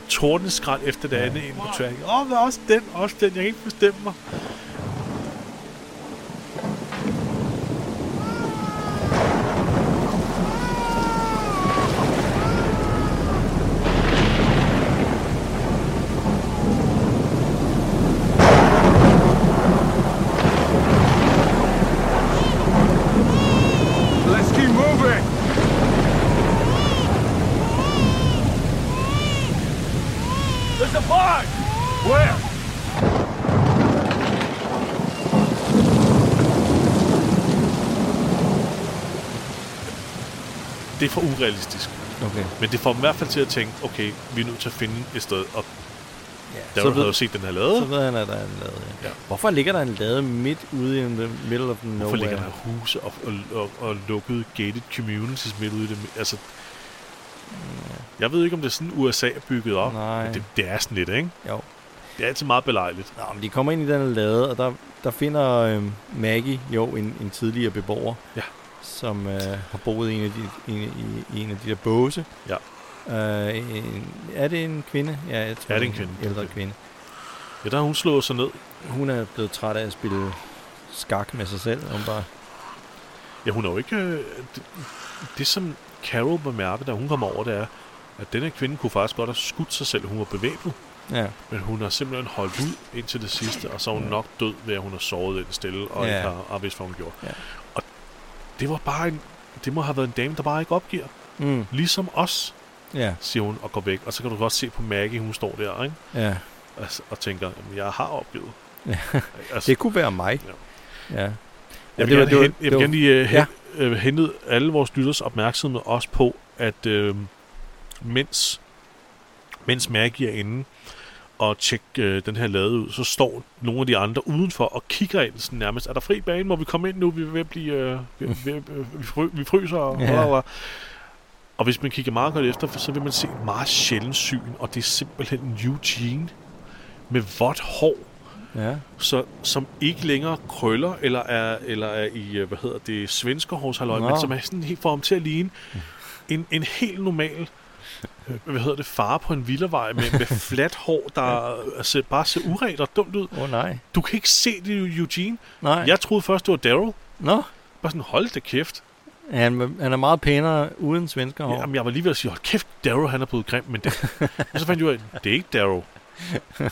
S1: tordenskrald efter det andet ind på tracken. Åh, oh, også den, også den, jeg kan ikke bestemme mig. Det er for urealistisk.
S2: Okay.
S1: Men det får dem i hvert fald til at tænke, okay, vi er nødt til at finde et sted. Og
S2: Ja,
S1: der
S2: så,
S1: havde jo
S2: ved,
S1: set den her
S2: så
S1: lade.
S2: ved han, at der er en lade. Ja.
S1: Ja.
S2: Hvorfor ligger der en lade midt ude i the middle of nowhere?
S1: Hvorfor ligger der huse og, og, og, og lukkede gated communities midt ude i det? Altså, jeg ved ikke, om det er sådan, USA er bygget op.
S2: Nej.
S1: Men det, det er sådan lidt, ikke?
S2: Jo.
S1: Det er altid meget belejligt.
S2: Nå, men de kommer ind i den lade, og der, der finder øh, Maggie jo en, en tidligere beboer,
S1: Ja.
S2: Som øh, har boet i en af de, en, i, i en af de der båse.
S1: Ja.
S2: Øh, en, er det en kvinde? Ja, jeg tror,
S1: Ja, det er en kvinde.
S2: ældre kvinde.
S1: Ja, der har hun slået sig ned.
S2: Hun er blevet træt af at spille skak med sig selv. Hun bare,
S1: Ja, hun er jo ikke... Øh, det, det, som Carol bemærker, da hun kommer over, det er, at denne kvinde kunne faktisk godt have skudt sig selv. Hun var bevæbnet,
S2: ja,
S1: men hun har simpelthen holdt ud indtil det sidste, og så er hun nok død ved, at hun har sovet ind stille, og
S2: Ja.
S1: ikke har, har vidst, hvad hun gjorde.
S2: Ja.
S1: Og det var bare en... Det må have været en dame, der bare ikke opgiver.
S2: mm,
S1: Ligesom os,
S2: ja,
S1: siger hun og går væk. Og så kan du godt se på Maggie, hun står der, ikke?
S2: ja.
S1: Altså, og tænker, "Jamen, jeg har opgivet.
S2: Ja.
S1: altså,
S2: Det kunne være mig. Ja.
S1: Jeg
S2: Ja,
S1: vil,
S2: det var-
S1: gerne,
S2: det var-
S1: jeg vil gerne lige uh,
S2: ja.
S1: hen, uh, hente alle vores lytters opmærksomhed også på, at uh, mens, mens Maggie er inde og tjekke uh, den her lade ud, så står nogle af de andre udenfor og kigger ind sådan nærmest. Er der fri bane? Må vi komme ind nu? Vi er ved at blive... Uh, vi, vi, vi, fry, vi fryser. Og,
S2: Ja.
S1: og, og hvis man kigger meget godt efter, så vil man se et meget sjældent syn, og det er simpelthen Eugene med vådt hår,
S2: Ja.
S1: så, som ikke længere krøller, eller er, eller er i, øh, hvad hedder det, svenskehårshalløj,
S2: Nå.
S1: men som er sådan helt for ham til at ligne en, en helt normal, øh, hvad hedder det, far på en villavej med, med fladt hår, der altså, bare ser uret og dumt ud.
S2: Åh oh, nej.
S1: Du kan ikke se det, Eugene.
S2: Nej.
S1: Jeg troede først, det var Daryl.
S2: Nå,
S1: Bare sådan, hold det kæft.
S2: han, han er meget pænere uden svensker hår.
S1: Jamen, jeg var lige ved at sige, hold kæft, Daryl, han er blevet grim, men det, og så fandt jeg ud af, det er ikke Daryl.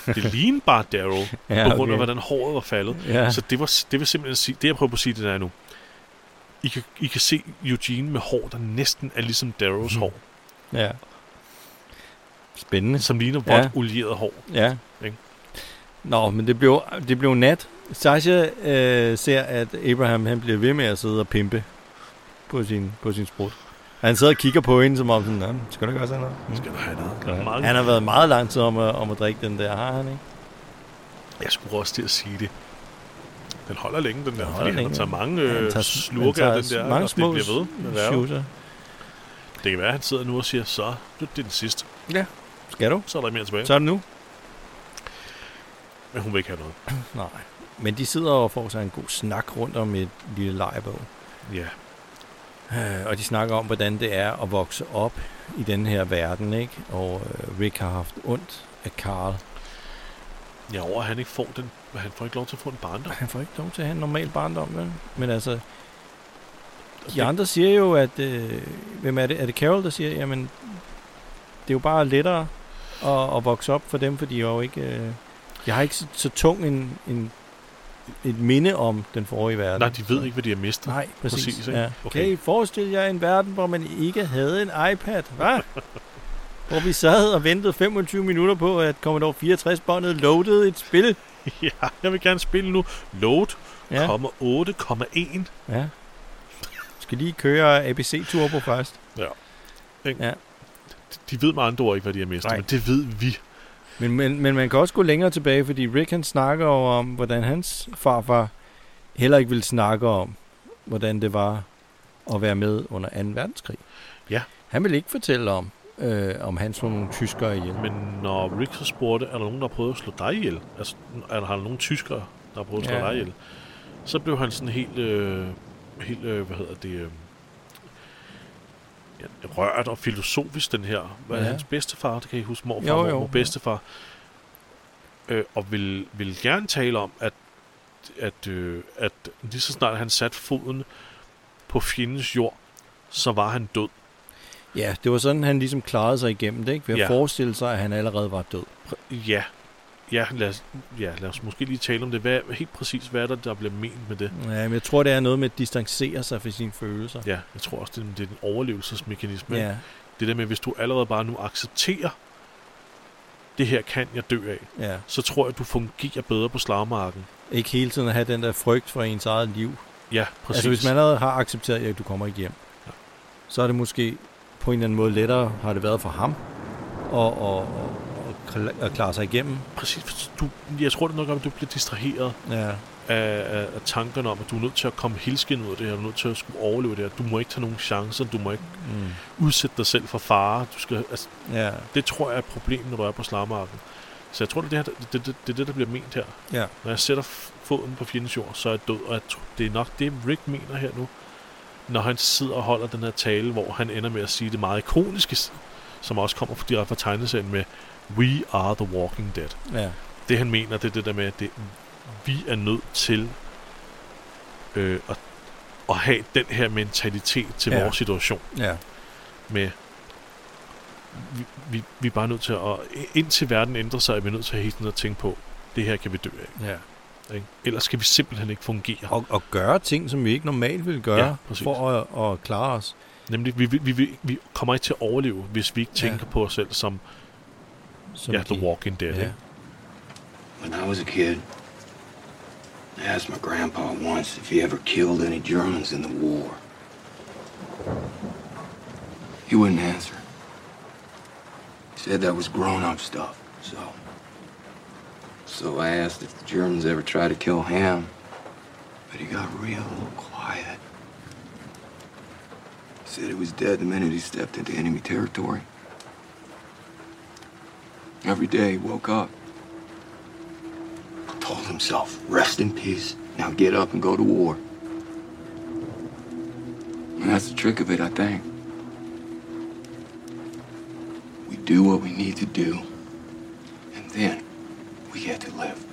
S1: Det ligner bare Daryl,
S2: Ja,
S1: på grund af,
S2: okay.
S1: hvordan håret var faldet.
S2: Ja.
S1: Så det, var, det vil simpelthen sige, det jeg prøver på at sige, det der er nu. I kan, I kan se Eugene med hår, der næsten er ligesom Daryls
S2: Mhm.
S1: hår.
S2: ja. Spændende.
S1: Som ligner
S2: Ja.
S1: vådt olieret hår.
S2: Ja.
S1: Ikke?
S2: Nå, men det blev, det blev nat. Sasha øh, ser, at Abraham han bliver ved med at sidde og pimpe på sin, på sin sprut. Han sidder og kigger på hende, som om sådan, "Nå, skal du ikke også have noget? Mm.
S1: Skal du have noget?
S2: Ja. Han har været meget lang tid om at, om at drikke den der, har han ikke?
S1: Jeg skulle også til at sige det. Den holder længe, den der.
S2: holder
S1: Fordi han
S2: længe.
S1: har taget mange
S2: Han
S1: øh,
S2: tager-
S1: slurker
S2: han
S1: af den
S2: tager
S1: der.
S2: mange små
S1: det bliver ved. Det kan være, at han sidder nu og siger, så det er den sidste.
S2: Skal du?
S1: Så er der ikke mere tilbage.
S2: Så er det nu?
S1: Men hun vil ikke have noget.
S2: Nej. Men de sidder og får sig en god snak rundt om et lille lejebog.
S1: Ja.
S2: Øh, Og de snakker om, hvordan det er at vokse op i den her verden, ikke? Og øh, Rick har haft ondt af Carl.
S1: Ja, over at han ikke får den. Han får ikke lov til at få en barndom.
S2: Han får ikke lov til at have en normal barndom, vel? Men altså, de andre siger jo, at... Øh, hvem er det? Er det Carol, der siger, jamen, det er jo bare lettere at, at vokse op for dem, for de er jo ikke... Øh, de har ikke så, så tung en, en, et minde om den forrige verden.
S1: Nej, de ved ikke, hvad de har mistet.
S2: Nej, præcis.
S1: Præcis, ikke?
S2: ja.
S1: Okay.
S2: Kan I forestille jer en verden, hvor man ikke havde en iPad? Hvad? hvor vi sad og ventede 25 minutter på, at Commodore 64-båndet loadede et spil.
S1: ja, jeg vil gerne spille nu. Load,
S2: Ja.
S1: komma 8,1.
S2: ja. Skal lige køre ABC Turbo først.
S1: De ved med andre ord ikke, hvad de har mistet,
S2: Nej.
S1: men det ved vi.
S2: Men, men, men man kan også gå længere tilbage, fordi Rick han snakker om, hvordan hans farfar heller ikke ville snakke om, hvordan det var at være med under 2. verdenskrig.
S1: Ja.
S2: Han ville ikke fortælle om, øh, om han slog nogle tyskere ihjel.
S1: Men når Rick så spurgte, er der nogen, der har prøvet at slå dig ihjel? Altså, er der, har der nogen tyskere, der har prøvet at slå
S2: Ja.
S1: dig ihjel? Så blev han sådan helt, øh, helt øh, hvad hedder det, øh, rørt og filosofisk, den her. Hvad er
S2: Ja.
S1: hans bedstefar? Det kan I huske, morfar,
S2: Jo,
S1: jo, mormor, bedstefar. Øh, og vil, vil gerne tale om, at, at, øh, at lige så snart han satte foden på fjendens jord, så var han død.
S2: Ja, det var sådan, han ligesom klarede sig igennem det, ikke? Ved at
S1: Ja.
S2: forestille sig, at han allerede var død.
S1: Ja. Ja lad, os, ja, lad os måske lige tale om det. Hvad, helt præcis, hvad er der, der bliver ment med det?
S2: Ja, men jeg tror, det er noget med at distancere sig fra sine følelser.
S1: Ja, jeg tror også, det, er- det er en overlevelsesmekanisme.
S2: Ja,
S1: Det der med, hvis du allerede bare nu accepterer, det her kan jeg dø af,
S2: ja.
S1: så tror jeg, du fungerer bedre på slagmarken.
S2: Ikke hele tiden at have den der frygt for ens eget liv.
S1: Ja, præcis.
S2: Altså hvis man allerede har accepteret, at du kommer ikke hjem,
S1: Ja.
S2: så er det måske på en eller anden måde lettere, har det været for ham, at, at, at, klare sig igennem.
S1: Præcis. Du, jeg tror det nok, at du bliver distraheret
S2: Ja,
S1: af, af, af tankerne om, at du er nødt til at komme helskin ud af det her. Du er nødt til at skulle overleve det her. Du må ikke tage nogen chancer. Du må ikke
S2: mm.
S1: udsætte dig selv for fare. Du skal, altså,
S2: ja.
S1: det tror jeg er et problem, når du er på slagmarken. Så jeg tror, det er det, her, det, det, det, er det der bliver ment her.
S2: Ja.
S1: Når jeg sætter foden på fjendens jord, så er jeg død. Og jeg tror, det er nok det, Rick mener her nu. Når han sidder og holder den her tale, hvor han ender med at sige det meget ikoniske, som også kommer direkte fra tegneserien med We are the walking dead.
S2: Ja.
S1: Det han mener, det er det der med, at det, vi er nødt til øh, at, at have den her mentalitet til
S2: Ja.
S1: vores situation
S2: Ja.
S1: med vi, vi, vi er bare nødt til at indtil verden ændrer sig, er vi nødt til at hele tiden at tænke på, det her kan vi dø af.
S2: ja.
S1: Ikke? Ellers skal vi simpelthen ikke fungere.
S2: Og, og gøre ting, som vi ikke normalt ville gøre,
S1: Ja, præcis.
S2: for at, at klare os.
S1: Nemlig, vi, vi, vi, vi, kommer ikke til at overleve, hvis vi ikke
S2: Ja.
S1: tænker på os selv som,
S2: Som
S1: ja, The Walking Dead.
S2: Eh?
S1: Ja.
S3: When I was a kid, I asked my grandpa once if he ever killed any Germans in the war. He wouldn't answer. He said that was grown up stuff, so. So I asked if the Germans ever tried to kill him, but he got real quiet. He said he was dead the minute he stepped into enemy territory. Every day he woke up, told himself, rest in peace. Now get up and go to war. And that's the trick of it, I think. We do what we need to do, and then we get to live.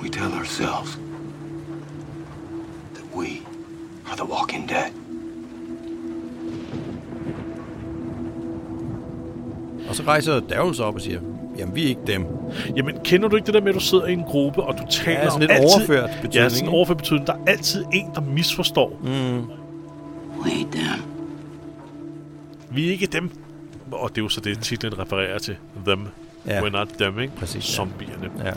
S3: We tell ourselves that we are the walking dead.
S2: Og så rejser Daryl sig op og siger, jamen vi er ikke dem.
S1: Jamen, kender du ikke det der med, at du sidder i en gruppe, og du taler
S2: Ja, sådan
S1: om
S2: lidt
S1: altid...
S2: overført betydning,
S1: Ja, sådan overført betydning. Der er altid en, der misforstår. Mm.
S3: We ain't them.
S1: Vi er ikke dem. Og det er jo så det, titlen refererer til. Them.
S2: Ja.
S1: We're not them, ikke?
S2: Præcis.
S1: Zombierne.
S2: Ja.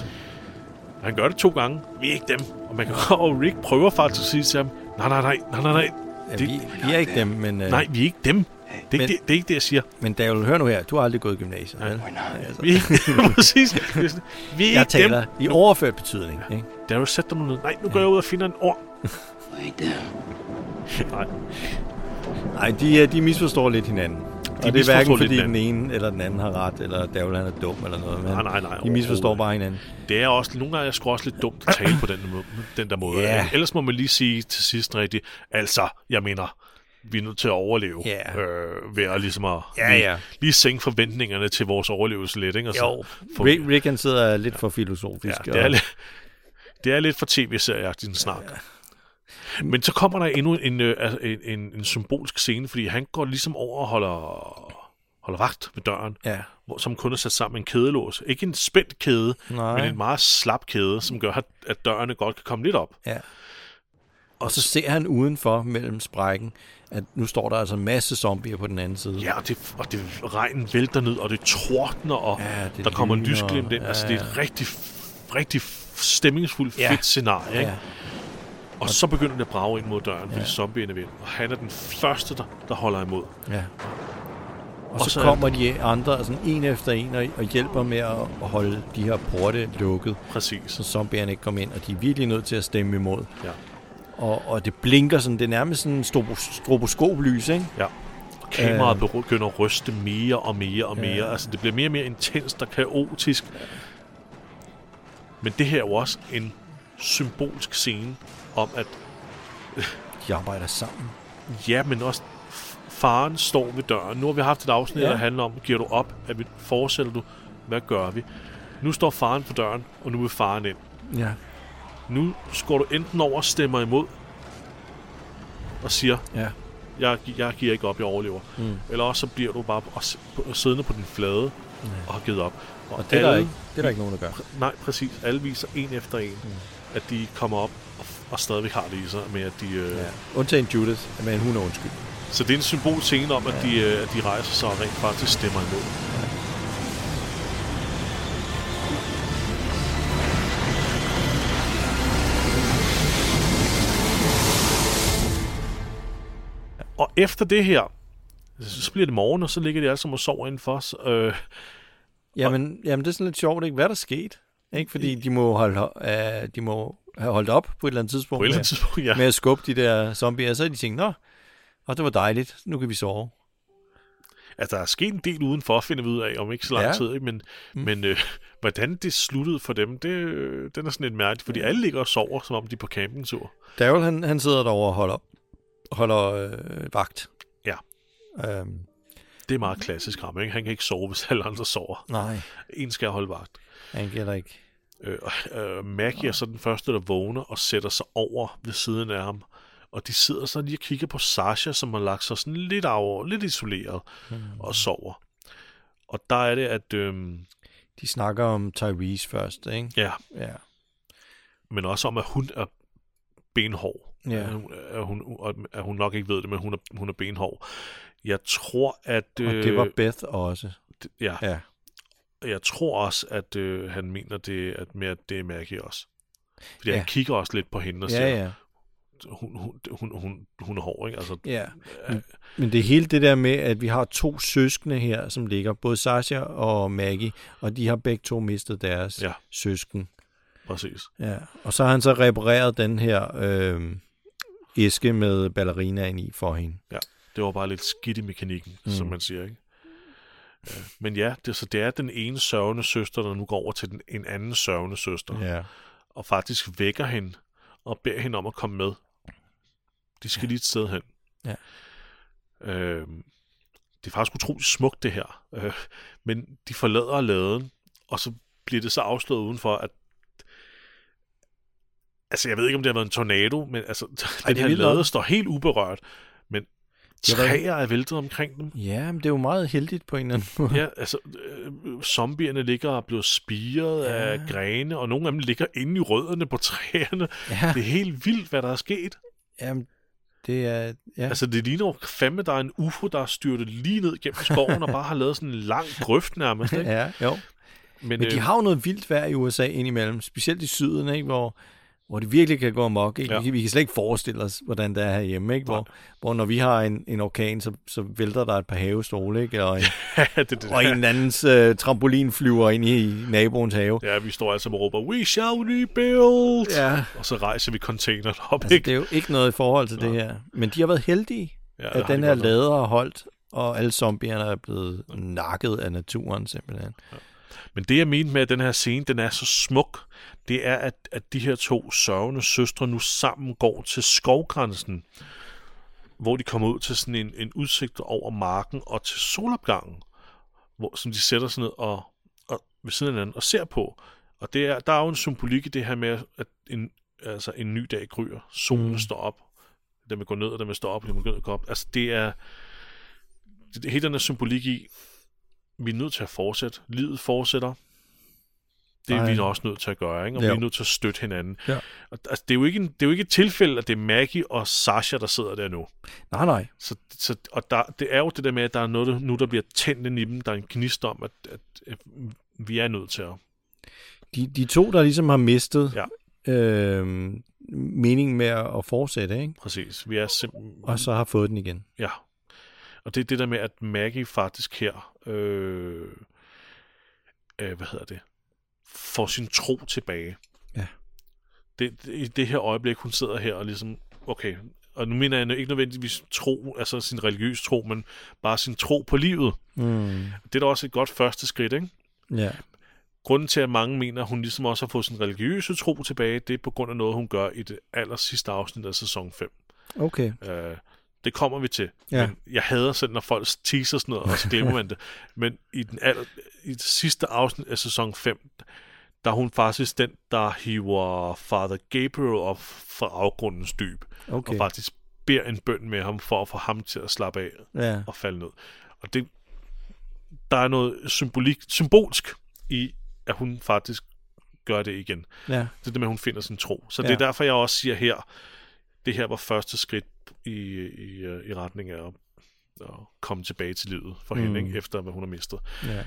S1: Han gør det to gange. Vi er ikke dem. Og, man kan, og Rick prøver faktisk at sige til ham, nej, nej, nej, nej, nej, nej.
S2: Ja,
S1: Det-
S2: vi, vi er ikke dem, men, øh,
S1: Nej, vi er ikke dem. Det er,
S2: Men-
S1: ikke, det, det er ikke det, jeg siger.
S2: men Daryl, hør nu her, du har aldrig gået i gymnasiet, vel?
S3: We're not.
S2: Altså,
S1: Vi er ikke, præcis. Er Vi er
S2: jeg
S1: ikke
S2: taler
S1: dem.
S2: i overført betydning, ikke?
S1: Der er jo sat dig nu ned. Nej, nu går jeg ud og finder en ord. Nej,
S2: Nej, de, øh, de misforstår lidt hinanden. Og det er hverken fordi den ene eller den anden har ret, eller Daryl han er dum eller noget. Men
S1: Nej, nej, nej,
S2: De misforstår bare hinanden.
S1: det er også, nogle gange er jeg sgu også lidt dumt at tale på den, måde, den der måde.
S2: Ja.
S1: Ellers må man lige sige til sidst rigtigt, altså, jeg mener, vi er nødt til at overleve.
S2: Ja.
S1: Øh, ved at ligesom at
S2: Ja,
S1: lige,
S2: ja.
S1: lige sænke forventningerne til vores overlevelse lidt. Ikke? Og så
S2: Jo,
S1: få-
S2: Rick, Rick han sidder lidt for filosofisk.
S1: Ja, det, er lidt, det er lidt for tv-serieagtigt en snak. Men så kommer der endnu en, øh, altså, en, en, en symbolsk scene, fordi han går ligesom over og holder, holder vagt ved døren,
S2: Ja,
S1: hvor, som kun er sat sammen med en kædelås. Ikke en spændt kæde,
S2: Nej.
S1: men en meget slap kæde, som gør, at, at dørene godt kan komme lidt op.
S2: ja. Og så ser han udenfor mellem sprækken, at nu står der altså en masse zombier på den anden side.
S1: Ja, og det, og det regnen vælter ned, og det tordner, og
S2: Ja, det
S1: der kommer lysglimt ind.
S2: ja,
S1: altså, det er et rigtig, rigtig stemningsfuldt,
S2: Ja.
S1: fedt scenarie. Ikke?
S2: Ja.
S1: Og så begynder det at brage ind mod døren, fordi
S2: Ja.
S1: zombierne vil. Og han er den første, der, der holder imod.
S2: Ja. Og,
S1: Og
S2: så,
S1: så er-
S2: kommer de andre sådan en efter en og, og hjælper med at, at holde de her porte lukket,
S1: Præcis.
S2: så zombierne ikke kommer ind, og de er virkelig nødt til at stemme imod.
S1: Ja.
S2: Og, og det blinker sådan, det er nærmest sådan en strobo- stroboskoplys, ikke?
S1: Ja. Og kameraet
S2: Øh.
S1: begynder at ryste mere og mere og mere.
S2: Ja.
S1: Altså, det bliver mere og mere intenst og kaotisk. Men det her er jo også en symbolsk scene om, at
S2: De arbejder sammen.
S1: ja, men også faren står ved døren. Nu har vi haft et afsnit,
S2: Ja.
S1: der handler om, giver du op? Er vi, fortsætter du? Hvad gør vi? Nu står faren på døren, og nu vil faren ind.
S2: Ja.
S1: Nu går du enten over og stemmer imod, og siger,
S2: Ja.
S1: jeg, jeg giver ikke op, jeg overlever.
S2: Mm.
S1: Eller også så bliver du bare og siddende på din flade og har givet op.
S2: Og det er, der ikke, det er der ikke nogen, der gør.
S1: Nej, præcis. Alle viser en efter en, mm. at de kommer op og, og stadigvæk har det i sig med, at de... Øh,
S2: Ja.
S1: ja.
S2: Undtagen Judith, men hun er undskyld.
S1: Så det er en symbol scene om, at, de, øh, at de rejser sig og rent faktisk stemmer imod. Og efter det her, så bliver det morgen, og så ligger de alle sammen og sover indenfor. Så, øh,
S2: Jamen, jamen, det er sådan lidt sjovt, ikke? Hvad er der sket? Ikke? Fordi de må, holde, uh, de må have holdt op på et eller andet tidspunkt,
S1: på et eller
S2: med,
S1: andet tidspunkt, ja.
S2: med at skubbe de der zombier, og så har de tænkt, nå, og det var dejligt, nu kan vi sove.
S1: Altså, der er sket en del udenfor, finder vi ud af, om ikke så lang
S2: Ja.
S1: tid, ikke? men, mm. men øh, hvordan det sluttede for dem, det, øh, den er sådan lidt mærkeligt, fordi alle ligger og sover, som om de er på campingtur.
S2: Daryl, han, han sidder derovre og holder, holder øh, vagt.
S1: Ja.
S2: Øhm,
S1: Det er meget klassisk ham, ikke? Han kan ikke sove, hvis alle andre sover.
S2: nej,
S1: En skal holde vagt.
S2: han gælder ikke.
S1: Øh, øh, Maggie er så den første, der vågner og sætter sig over ved siden af ham. Og de sidder så lige og kigger på Sasha, som har lagt sig sådan lidt over, lidt isoleret
S2: Hmm.
S1: og sover. Og der er det, at... Øh,
S2: De snakker om Tyrese først, ikke?
S1: ja,
S2: Ja.
S1: men også om, at hun er benhård.
S2: Ja.
S1: At hun, at hun, at hun nok ikke ved det, men hun er, hun er benhård. Jeg tror, at...
S2: Og
S1: Øh,
S2: det var Beth også.
S1: Ja,
S2: Ja.
S1: jeg tror også, at øh, han mener det, at, med, at det er Maggie også. Fordi
S2: Ja.
S1: han kigger også lidt på hende og siger,
S2: ja.
S1: hun, hun, hun, hun, hun er hård, ikke? Altså,
S2: Ja. Men, men det hele det der med, at vi har to søskende her, som ligger, både Sasha og Maggie, og de har begge to mistet deres
S1: Ja.
S2: søsken.
S1: præcis.
S2: Ja. Og så har han så repareret den her øh, æske med ballerinaen i for hende.
S1: Det var bare lidt skidt i mekanikken, mm. som man siger, ikke? Ja. Men ja, det, så det er den ene sørgende søster, der nu går over til den, en anden sørgende søster,
S2: Ja.
S1: og faktisk vækker hende og beder hende om at komme med. De skal ja. lige et sted hen.
S2: Ja.
S1: Øhm, det er faktisk utroligt smukt, det her. Øh, men de forlader laden, og så bliver det så afsløret udenfor, at Altså, jeg ved ikke, om det har været en tornado, men altså, den
S2: det er
S1: her lade står helt uberørt, men træer er væltet omkring dem.
S2: Ja, men det er jo meget heldigt på en eller anden måde.
S1: Ja, altså, øh, zombierne ligger og bliver spiret ja. af grene, og nogle af dem ligger inde i rødderne på træerne.
S2: Ja,
S1: Det er helt vildt, hvad der er sket.
S2: jamen, det er... Ja.
S1: Altså, det ligner jo fandme, der er en UFO, der er styrtet lige ned gennem skoven og bare har lavet sådan en lang grøft nærmest. Ikke?
S2: ja, jo.
S1: Men,
S2: Men de
S1: øh,
S2: har jo noget vildt vejr i USA indimellem, specielt i syden, ikke? Hvor, hvor det virkelig kan gå amok. Ikke?
S1: Ja.
S2: Ja. Vi, kan- vi kan slet ikke forestille os, hvordan det er herhjemme. Ikke? Hvor, hvor når vi har en, en orkan, så, så vælter der et par havestole, ikke? Og, en,
S1: det, det,
S2: og en andens øh, trampolin flyver ind i naboens have.
S1: Ja, vi står altså og råber, we shall rebuild!
S2: Ja.
S1: Og så rejser vi containeren op,
S2: Altså,
S1: ikke?
S2: det er jo ikke noget i forhold til det her. Men de har været heldige,
S1: Ja,
S2: at den
S1: de
S2: her lader har holdt, og alle zombierne er blevet nakket af naturen simpelthen.
S1: Men det, jeg mente med, at den her scene, den er så smuk, det er, at, at de her to sørgende søstre nu sammen går til skovgrænsen, hvor de kommer ud til sådan en, en udsigt over marken og til solopgangen, hvor, som de sætter sig ned og, og ved siden af hinanden og ser på. Og det er, der er jo en symbolik i det her med, at en, altså en ny dag gryer. Solen mm. står op. Den vil gå ned, og den vil stå op, og den vil gå op. Altså det er... Det, hele den her symbolik i, vi er nødt til at fortsætte. Livet fortsætter. Det er
S2: Nej.
S1: vi også nødt til at gøre, ikke? og
S2: Jo.
S1: vi er nødt til at støtte hinanden.
S2: Ja.
S1: Og, altså, det, er jo ikke en, det er jo ikke et tilfælde, at det er Maggie og Sasha, der sidder der nu.
S2: Nej, nej.
S1: Så, så, og der, det er jo det der med, at der er noget der, nu, der bliver tændt ind i dem. Der er en gnist om, at, at, at vi er nødt til at...
S2: De, de to, der ligesom har mistet
S1: Ja.
S2: øh, meningen med at at fortsætte, ikke?
S1: Præcis. Vi er simpelthen...
S2: og så har fået den igen.
S1: Ja. Og det er det der med, at Maggie faktisk her... Øh, øh, hvad hedder det? Får sin tro tilbage.
S2: Ja.
S1: Det, det, I det her øjeblik, hun sidder her og ligesom... Okay, og nu mener jeg ikke nødvendigvis tro, altså sin religiøs tro, men bare sin tro på livet.
S2: Mm.
S1: Det er da også et godt første skridt, ikke?
S2: Ja.
S1: Grunden til, at mange mener, at hun ligesom også har fået sin religiøse tro tilbage, det er på grund af noget, hun gør i det aller sidste afsnit af sæson 5.
S2: Okay.
S1: Øh, det kommer vi til.
S2: Ja.
S1: Men jeg hader selv, når folk teaser sådan noget, og så glemmer man det. Men i, den aller, i det sidste afsnit af sæson 5, der er hun faktisk den, der hiver Father Gabriel op fra afgrundens dyb,
S2: Okay.
S1: og faktisk beder en bøn med ham, for at få ham til at slappe af
S2: Ja.
S1: og falde ned. Og det, der er noget symbolik, symbolsk i, at hun faktisk gør det igen.
S2: Ja.
S1: Det er det med, at hun finder sin tro. Så ja. Det er derfor, jeg også siger her, det her var første skridt i, i, øh, i retning af at, at komme tilbage til livet for
S2: Mm.
S1: ikke, efter hvad hun har mistet.
S2: ja.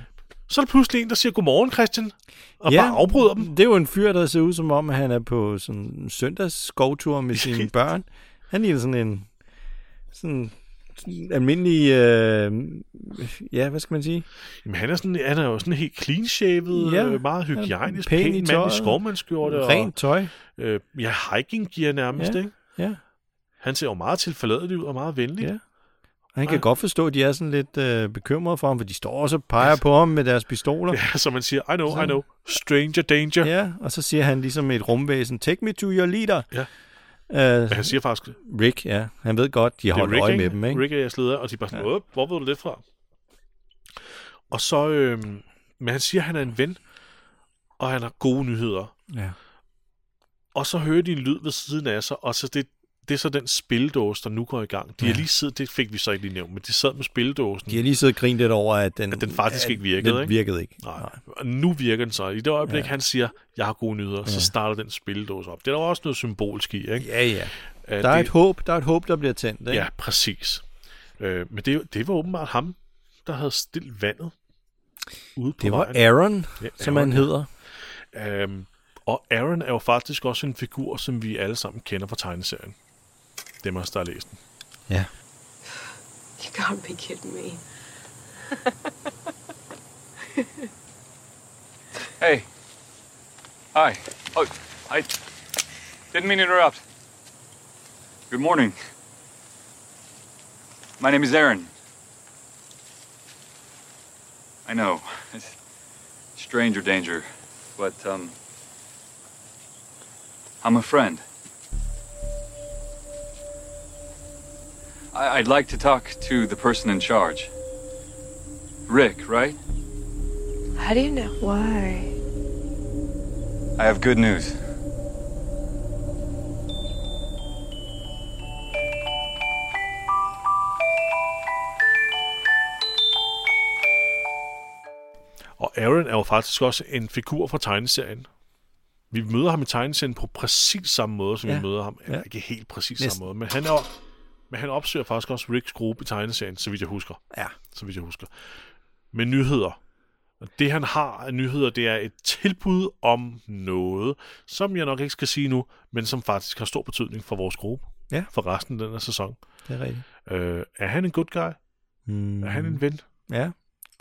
S1: Så er der pludselig en, der siger godmorgen, Christian, og
S2: ja,
S1: bare afbryder dem.
S2: Det er jo en fyr, der ser ud som om, at han er på sådan en søndags skovtur med sine børn. Han ligner sådan en sådan, almindelig, øh, ja, hvad skal man sige?
S1: Jamen, han er, sådan, han er jo sådan helt clean-shavet,
S2: Ja,
S1: ja, meget hygiejnisk,
S2: pæn
S1: pæn,
S2: i
S1: mand i skovmandskjorte, og
S2: Rent tøj.
S1: øh, ja, hiking gear nærmest,
S2: Ja.
S1: ikke?
S2: Ja.
S1: Han ser jo meget tilforladelig ud og meget venlig.
S2: Ja. Han kan
S1: Nej.
S2: godt forstå, at de er sådan lidt øh, bekymrede for ham, for de står også og peger på ham med deres pistoler.
S1: Ja, som man siger, I know, I
S2: Sådan.
S1: know. Stranger danger. Ja.
S2: Ja, og så siger han ligesom et rumvæsen, take me to your leader.
S1: Ja.
S2: Uh,
S1: Han siger faktisk,
S2: Rick, ja. Han ved godt, de har holdt
S1: Rick,
S2: øje
S1: ikke?
S2: med dem, ikke?
S1: Rick er jeres leder, og de er bare sådan, ja. hvor ved du det fra? Og så, øhm, men han siger, at han er en ven, og han har gode nyheder.
S2: Ja.
S1: Og så hører de en lyd ved siden af sig, og så det, det er så den spildåse, der nu går i gang. De ja. Har lige siddet, det fik vi så ikke lige nævnt, men de sad med spildåsen.
S2: De har lige siddet og grint lidt over, at den,
S1: At den faktisk ikke virkede,
S2: den
S1: ikke?
S2: virkede ikke.
S1: Nej. Og nu virker den så. I det øjeblik, ja. Han siger, jeg har gode nyheder, ja. så starter den spildåse op. Det er der også noget symbolsk i, ikke?
S2: Ja, ja.
S1: At
S2: Der er
S1: det,
S2: et håb, der er et håb, der bliver tændt, ikke?
S1: Ja, præcis. Øh, men det, det var åbenbart ham, der havde stillet vandet ude på
S2: Det var
S1: vejen.
S2: Aaron,
S1: Ja,
S2: som
S1: Aaron,
S2: han hedder.
S1: Øhm, og Aaron er jo faktisk også en figur, som vi alle sammen kender fra tegneserien. Dem os, der har læst den.
S2: Ja.
S4: You gotta be kidding me.
S5: Hey. Hi. Oh, I didn't mean to interrupt. Good morning. My name is Aaron. I know. It's stranger danger. But, um. I'm a friend. I- I'd like to talk to the person in charge. Rick, right?
S4: How do you know? Why?
S5: I have good news.
S1: Og Aaron er jo faktisk også en figur fra tegneserien. Vi møder ham i tegneserien på præcis samme måde, som ja. Vi møder ham. Ja.
S2: Ja.
S1: Ikke helt præcis
S2: Næsten.
S1: samme måde, men han, er, men han opsøger faktisk også Ricks gruppe i tegneserien, så vidt jeg husker.
S2: Ja.
S1: Så vidt jeg husker. Med nyheder. Og det han har af nyheder, det er et tilbud om noget, som jeg nok ikke skal sige nu, men som faktisk har stor betydning for vores gruppe.
S2: Ja.
S1: For resten af den her sæson.
S2: Det er rigtigt.
S1: Øh, er han en good guy?
S2: Mm.
S1: Er han en ven?
S2: Ja,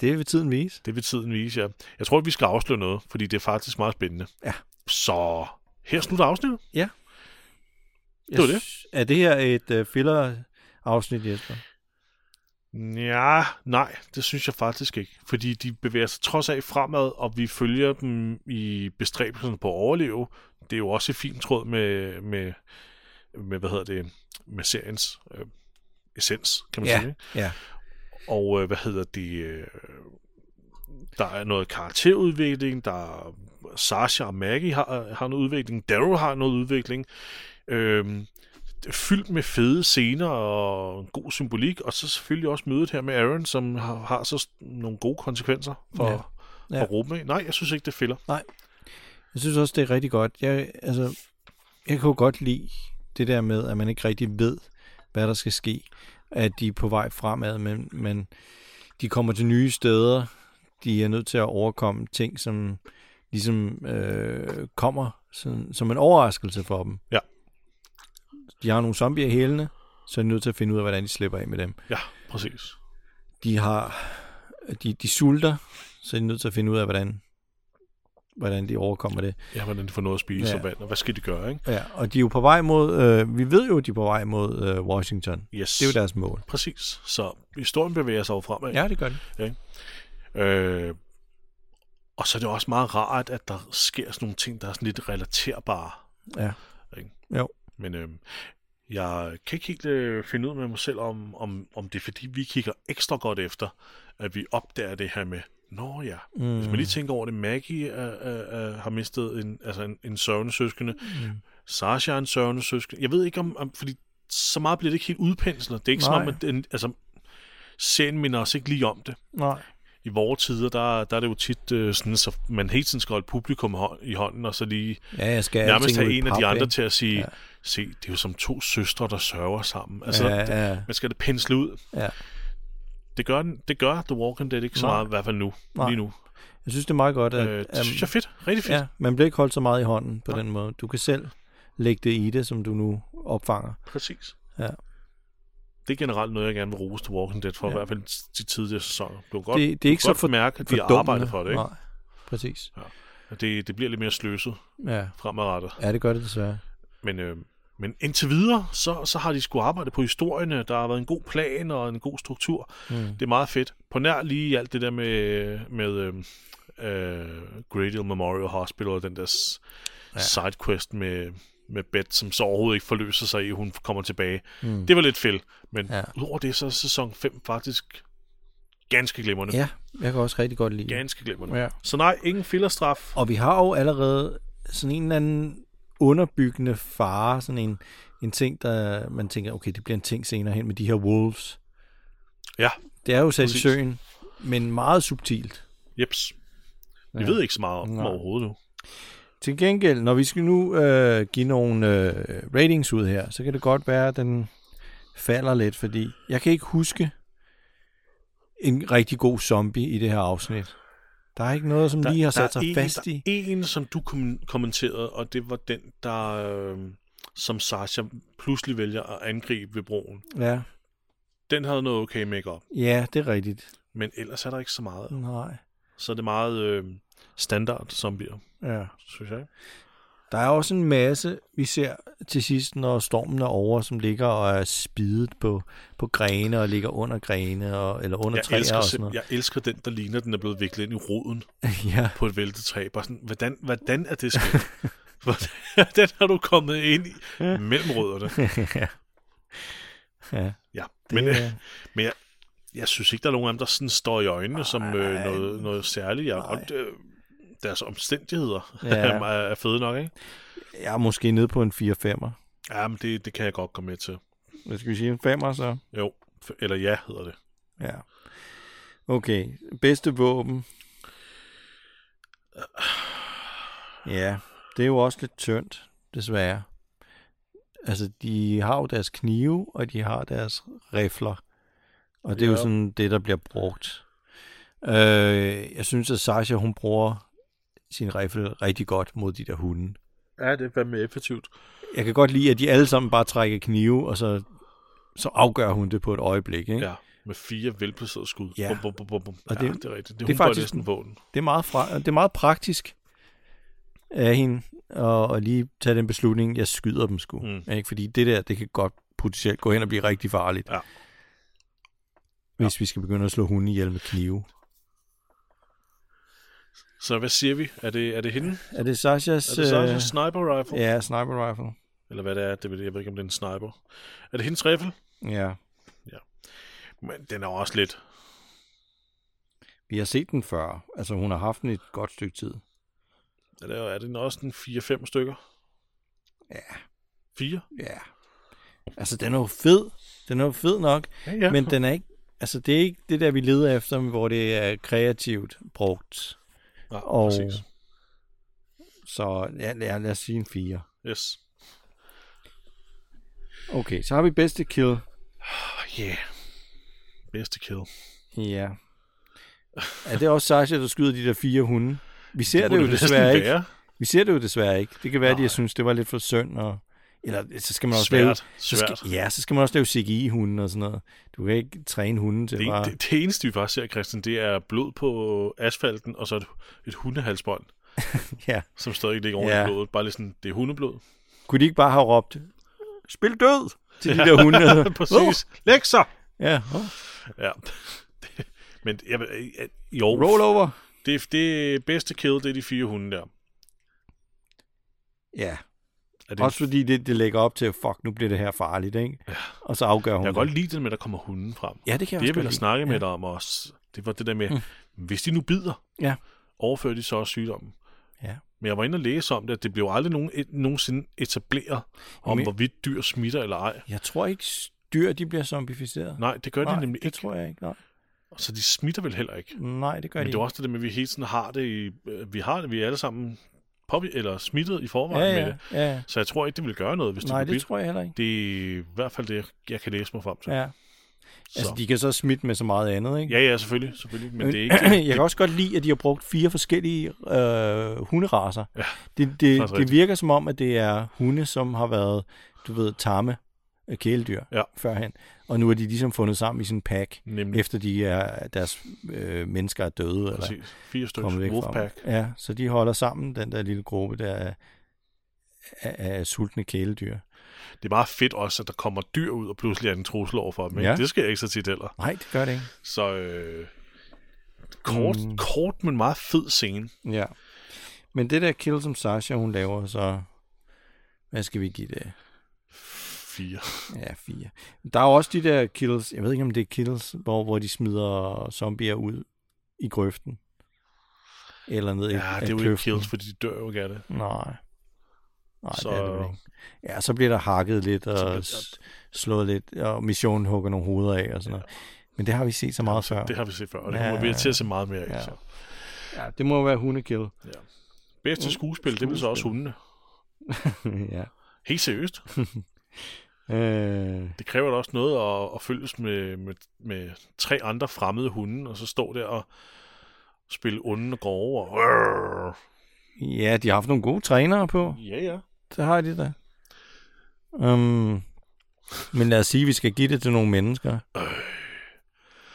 S2: det vil tiden vise.
S1: Det vil tiden vise, ja. Jeg tror, at vi skal afsløre noget, fordi det er faktisk meget spændende.
S2: Ja.
S1: Så her slutter afsnittet.
S2: Ja.
S1: Det var det.
S2: Er det her et uh, filler-afsnit, Jesper?
S1: Ja, nej, det synes jeg faktisk ikke. Fordi de bevæger sig trods af fremad, og vi følger dem i bestræbelserne på at overleve. Det er jo også et fint tråd med, med, med hvad hedder det, med seriens øh, essens, kan man
S2: Ja.
S1: sige.
S2: Ja.
S1: Og øh, hvad hedder det, øh, der er noget karakterudvikling, der er Sasha og Maggie har, har noget udvikling, Daryl har noget udvikling. Øhm, fyldt med fede scener og god symbolik, og så selvfølgelig også mødet her med Aaron, som har, har så nogle gode konsekvenser for,
S2: Ja.
S1: ja. For ikke? Nej, jeg synes ikke, det fælder.
S2: Jeg synes også, det er rigtig godt. Jeg, altså, jeg jo godt lide det der med, at man ikke rigtig ved, hvad der skal ske. At de er på vej fremad, men, men de kommer til nye steder. De er nødt til at overkomme ting, som ligesom øh, kommer sådan, som en overraskelse for dem.
S1: Ja.
S2: De har nogle zombier i hælene, så er de nødt til at finde ud af, hvordan de slipper af med dem.
S1: Ja, præcis.
S2: De har de, de sulter, så er de nødt til at finde ud af, hvordan, hvordan de overkommer det.
S1: Ja, hvordan de får noget at spise
S2: Ja.
S1: ja. og vand, og hvad skal de gøre, ikke?
S2: Ja, og de er jo på vej mod, øh, vi ved jo, at de er på vej mod øh, Washington.
S1: Yes.
S2: Det er jo deres mål.
S1: Præcis. Så historien bevæger sig jo fremad.
S2: Ja, det gør de.
S1: Øh, og så er det også meget rart, at der sker sådan nogle ting, der er sådan lidt relaterbare.
S2: Ja.
S1: Ikke?
S2: Jo.
S1: Men øh, jeg kan ikke helt øh, finde ud med mig selv, om, om, om det er fordi, vi kigger ekstra godt efter, at vi opdager det her med, Nå ja, mm. hvis man lige tænker over det, Maggie er, er, er, har mistet en, altså en, en sørgende søskende, mm. Sasha er en sørgende søskende. Jeg ved ikke om, om fordi så meget bliver det ikke helt udpenslet. Det er ikke
S2: Nej.
S1: som om, at den, altså, serien minder os ikke lige om det
S2: Nej.
S1: I vores tider, der, der er det jo tit øh, sådan, så man hele tiden skal holde publikum i hånden, og så lige
S2: Ja, jeg skal
S1: nærmest have en af de andre
S2: ikke?
S1: til at sige,
S2: Ja.
S1: se, det er jo som to søstre, der sørger sammen. Altså,
S2: Ja,
S1: ja,
S2: ja.
S1: man skal det pensle ud.
S2: Ja.
S1: Det gør, det gør The Walking Dead ikke så meget, i hvert fald nu,
S2: Nej.
S1: lige nu.
S2: Jeg synes, det er meget godt, at
S1: Øh, det synes jeg er fedt. Rigtig fedt.
S2: ja, man bliver ikke holdt så meget i hånden på
S1: Nej.
S2: den måde. Du kan selv lægge det i det, som du nu opfanger.
S1: Præcis.
S2: Ja.
S1: Det er generelt noget, jeg gerne vil rose The Walking Dead for,
S2: Ja.
S1: ja. i hvert fald de tidligere sæsoner. Du kan godt,
S2: Det- det er ikke så
S1: godt mærke, at de
S2: Fordummende.
S1: arbejder for det. Ikke?
S2: Nej, præcis.
S1: At Det, det bliver lidt mere sløset
S2: Ja.
S1: fremadrettet.
S2: ja, det gør det desværre.
S1: Men øh, Men indtil videre, så, så har de sgu arbejdet på historierne. Der har været en god plan og en god struktur.
S2: Mm.
S1: Det er meget fedt. På nær lige alt det der med, med øh, øh, Gradle Memorial Hospital og den der
S2: Ja.
S1: sidequest med, med Beth, som så overhovedet ikke forløser sig i, at hun kommer tilbage.
S2: Mm.
S1: Det var lidt fedt. Men
S2: Ja.
S1: udover det, så er sæson 5 faktisk ganske glimrende.
S2: Ja, jeg kan også rigtig godt lide.
S1: Ganske glimrende.
S2: Ja.
S1: Så nej, ingen fillerstraf.
S2: Og vi har jo allerede sådan en eller anden underbyggende fare, sådan en, en ting, der man tænker, okay, det bliver en ting senere hen med de her wolves.
S1: Ja,
S2: Det er jo sat i søen, men meget subtilt.
S1: jeps. Vi
S2: Ja.
S1: ved ikke så meget om overhovedet nu.
S2: Til gengæld, når vi skal nu øh, give nogle øh, ratings ud her, så kan det godt være, at den falder lidt, fordi jeg kan ikke huske en rigtig god zombie i det her afsnit. Der er ikke noget, som lige har sat sig
S1: en,
S2: fast
S1: der
S2: i.
S1: er en, som du kom- kommenterede, og det var den, der øh, som Sasha pludselig vælger at angribe ved broen.
S2: Ja,
S1: Den havde noget okay make-up,
S2: ja, det er rigtigt.
S1: men ellers er der ikke så meget.
S2: Nej.
S1: Så er det meget øh, standard zombier,
S2: Ja.
S1: synes jeg.
S2: Der er også en masse, vi ser til sidst, når stormen er over, som ligger og er spidet på, på grene og ligger under grene og, eller under
S1: Jeg
S2: træer
S1: elsker,
S2: og sådan noget.
S1: jeg elsker den, der ligner, den er blevet viklet ind i roden
S2: Ja,
S1: på et væltet træ. Bare sådan, hvordan, hvordan er det sket? hvordan har du kommet ind i mellem rødderne?
S2: ja. ja.
S1: Ja,
S2: Det,
S1: men, øh,
S2: er-
S1: men jeg, jeg synes ikke, der er nogen af dem, der sådan står i øjnene som øh,
S2: Nej.
S1: noget, noget særligt. Jeg,
S2: Nej.
S1: og, øh, deres omstændigheder
S2: Ja.
S1: er, er fede nok, ikke?
S2: jeg er måske nede på en 4-5'er.
S1: Ja, men det, det kan jeg godt gå med til.
S2: Hvad skal vi sige? En 5'er så?
S1: Jo, eller ja, hedder det.
S2: Ja. Okay. Bedste våben? Ja, det er jo også lidt tyndt, desværre. Altså, de har jo deres knive, og de har deres rifler. Og det er jo
S1: Ja.
S2: sådan det, der bliver brugt. Øh, jeg synes, at Sasha, hun bruger sin rifle rigtig godt mod de der hunde.
S1: Ja, det er fandme effektivt.
S2: Jeg kan godt lide, at de alle sammen bare trækker knive, og så, så afgør hun det på et øjeblik. Ikke?
S1: Ja, med fire velplacerede skud.
S2: Ja.
S1: Bum, bum, bum, bum, bum.
S2: Og
S1: Ja,
S2: det-
S1: det, er rigtigt. Det,
S2: det er faktisk-
S1: næsten vågen.
S2: det er meget, fra, det er meget praktisk af hende at, at lige tage den beslutning, jeg skyder dem sgu.
S1: Mm.
S2: Ikke? Fordi det der, det kan godt potentielt gå hen og blive rigtig farligt.
S1: Ja.
S2: Hvis vi skal begynde at slå hunde ihjel med knive.
S1: Så hvad siger vi? Er det, er det hende?
S2: Er det Sashas...
S1: Er det så
S2: øh,
S1: sniper rifle?
S2: Ja, sniper rifle.
S1: Eller hvad det er? Det ved jeg, jeg ved ikke, om det er en sniper. Er det hendes rifle?
S2: Ja.
S1: Men den er også lidt...
S2: Vi har set den før. Altså, hun har haft den i et godt stykke tid.
S1: Er det, er det også en 4-5 stykker?
S2: Ja.
S1: 4?
S2: Ja. Altså, den er jo fed. Den er jo fed nok.
S1: Ja, ja.
S2: Men den er ikke... Altså, det er ikke det der, vi leder efter, hvor det er kreativt brugt.
S1: Ja,
S2: og-
S1: præcis.
S2: Så ja, lad, lad os sige en 4.
S1: Yes.
S2: Okay, så har vi bedste kill.
S1: Oh, yeah. Bedste kill.
S2: Ja. Er det også Sasha, der skyder de der fire hunde? Vi ser det,
S1: burde
S2: jo desværre ikke.
S1: være.
S2: Vi ser det jo desværre ikke. Det kan være, at
S1: Nej.
S2: har synes, det var lidt for synd. Og... Eller så skal man også lave...
S1: Svært.
S2: Så
S1: Svært.
S2: skal, ja, så skal man også lave CGI-hunden og sådan noget. Du kan ikke træne hunden til
S1: Det,
S2: bare...
S1: det, det eneste, vi faktisk ser, Christian, det er blod på asfalten, og så et, et hundehalsbånd,
S2: Ja.
S1: som stadig ligger oven ja.
S2: Ja.
S1: i blodet. Bare lidt sådan, det er hundeblod.
S2: Kunne de ikke bare have råbt, spil død til de der hunde?
S1: Præcis. Læg sig!
S2: Ja, oh.
S1: Ja. Men jeg, jeg, jo,
S2: roll over.
S1: det, det bedste kill, det er de fire hunde der.
S2: Ja,
S1: Er det
S2: også fordi det, det lægger op til, fuck, nu bliver det her farligt, ikke? Ja. Og så afgør hun
S1: jeg kan
S2: det.
S1: godt lide det med, at der kommer hunden frem.
S2: Ja, det kan jeg
S1: Det, jeg
S2: også
S1: ville
S2: godt
S1: have
S2: lide.
S1: snakket med
S2: ja.
S1: dig om også, det var det der med, mm. hvis de nu bider,
S2: Ja.
S1: overfører de så også sygdommen.
S2: Ja.
S1: Men jeg var inde og læse om det, at det blev aldrig nogen, et, nogensinde etableret, om
S2: Men-
S1: hvorvidt dyr smitter eller ej.
S2: Jeg tror ikke, dyr de bliver zombificeret.
S1: Nej, det gør
S2: Nej,
S1: de nemlig
S2: det
S1: ikke.
S2: tror jeg ikke. Nej,
S1: Så de smitter vel heller ikke.
S2: Nej det gør
S1: Men
S2: de
S1: det er
S2: ikke.
S1: også det der med, at vi hele tiden har det i, øh, vi har det, vi er alle sammen påvi- eller smittet i forvejen
S2: ja,
S1: med
S2: ja,
S1: det.
S2: ja.
S1: Så jeg tror ikke, det vil gøre noget, hvis
S2: Nej,
S1: det
S2: det
S1: bliver
S2: tror jeg heller ikke.
S1: Det er i hvert fald det, jeg kan læse mig frem til.
S2: Ja.
S1: Så.
S2: Altså, de kan så smitte med så meget andet, ikke?
S1: Ja, ja, selvfølgelig, selvfølgelig. Men det er ikke...
S2: jeg kan også godt lide, at de har brugt fire forskellige øh, hunderaser.
S1: Ja,
S2: det, det, det
S1: rigtigt.
S2: virker som om, at det er hunde, som har været, du ved, tamme kæledyr
S1: Ja.
S2: førhen. Og nu er de ligesom fundet sammen i sådan en pack,
S1: Nemlig.
S2: efter de er, deres øh, mennesker er døde. Eller
S1: Præcis. Fire stykker Wolfpack.
S2: Ja, så de holder sammen, den der lille gruppe der af, af, af sultne kæledyr.
S1: Det er meget fedt også, at der kommer dyr ud, og pludselig er en trussel over for dem.
S2: Ja.
S1: Det sker ikke så tit heller.
S2: Nej, det gør det ikke.
S1: Så øh, kort, mm. kort, men meget fed scene.
S2: Ja. Men det der kill, som Sasha hun laver, så... Hvad skal vi give det?
S1: Fire.
S2: Ja, fire. Der er jo også de der kills, jeg ved ikke om det er kills, hvor, hvor de smider zombier ud i grøften. Eller ned i
S1: Ja, det er jo ikke kills, fordi de dør jo ikke af det.
S2: Nej. Nej,
S1: Så-
S2: det er det ikke. Ja, så bliver der hakket lidt og
S1: bliver-
S2: slået lidt, og missionen hugger nogle hoveder af og sådan noget. Men det har vi set så meget før.
S1: Det har vi set før, og det
S2: Ja,
S1: kommer vi
S2: ja,
S1: til at se meget mere af.
S2: ja.
S1: Så.
S2: Ja, det må være hundekill.
S1: Bedste skuespil, det er så også hundene.
S2: ja.
S1: Helt seriøst.
S2: Øh,
S1: Det kræver da også noget at, at følges med, med, med tre andre fremmede hunde, og så stå der og spille onde og grove. Og...
S2: ja, de har haft nogle gode trænere på.
S1: Ja, ja.
S2: Det har de da. Um, men lad os sige, at vi skal give det til nogle mennesker.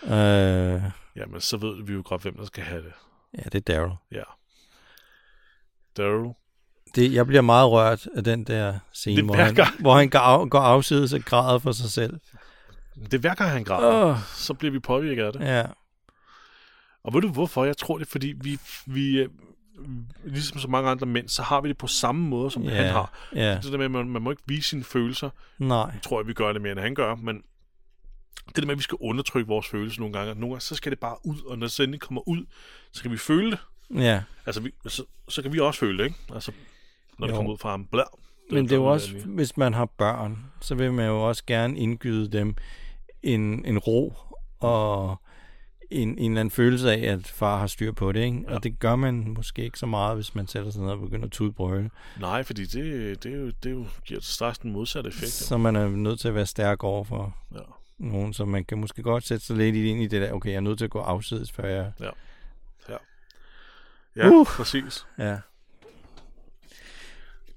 S2: Øh,
S1: Jamen, så ved vi jo godt, hvem der skal have det.
S2: ja, det er Daryl.
S1: Ja. Daryl.
S2: Det, jeg bliver meget rørt af den der scene, hvor han, hvor han går, går afsides og græder for sig selv.
S1: Det er hver gang, han græder,
S2: Åh.
S1: så bliver vi påvirket af det.
S2: Ja,
S1: Og ved du hvorfor? Jeg tror det er, fordi vi, vi øh, ligesom så mange andre mænd, så har vi det på samme måde, som
S2: ja,
S1: han har.
S2: ja.
S1: Det der med, at man, man må ikke vise sine følelser.
S2: Nej,
S1: Jeg tror, at vi gør det mere, end han gør, men det der med, at vi skal undertrykke vores følelser nogle gange, og nogle gange, så skal det bare ud, og når det så endelig kommer ud, så kan vi føle det.
S2: ja.
S1: Altså, vi, så, så kan vi også føle det, ikke? Altså, når det
S2: Jo.
S1: kommer ud fra ham. Bla.
S2: Men det er jo også, hvis man har børn, så vil man jo også gerne indgyde dem en, en ro og en, en eller anden følelse af, at far har styr på det, ikke? Ja. Og det gør man måske ikke så meget, hvis man sætter sig ned og begynder at tudbrøle.
S1: Nej, fordi det, det, er jo, det jo, giver straks den modsatte effekt.
S2: Så man er nødt til at være stærk over for
S1: Ja.
S2: nogen, så man kan måske godt sætte sig lidt ind i det der, okay, jeg er nødt til at gå afsides, før jeg...
S1: Ja,
S2: Uh.
S1: uh. præcis.
S2: Ja,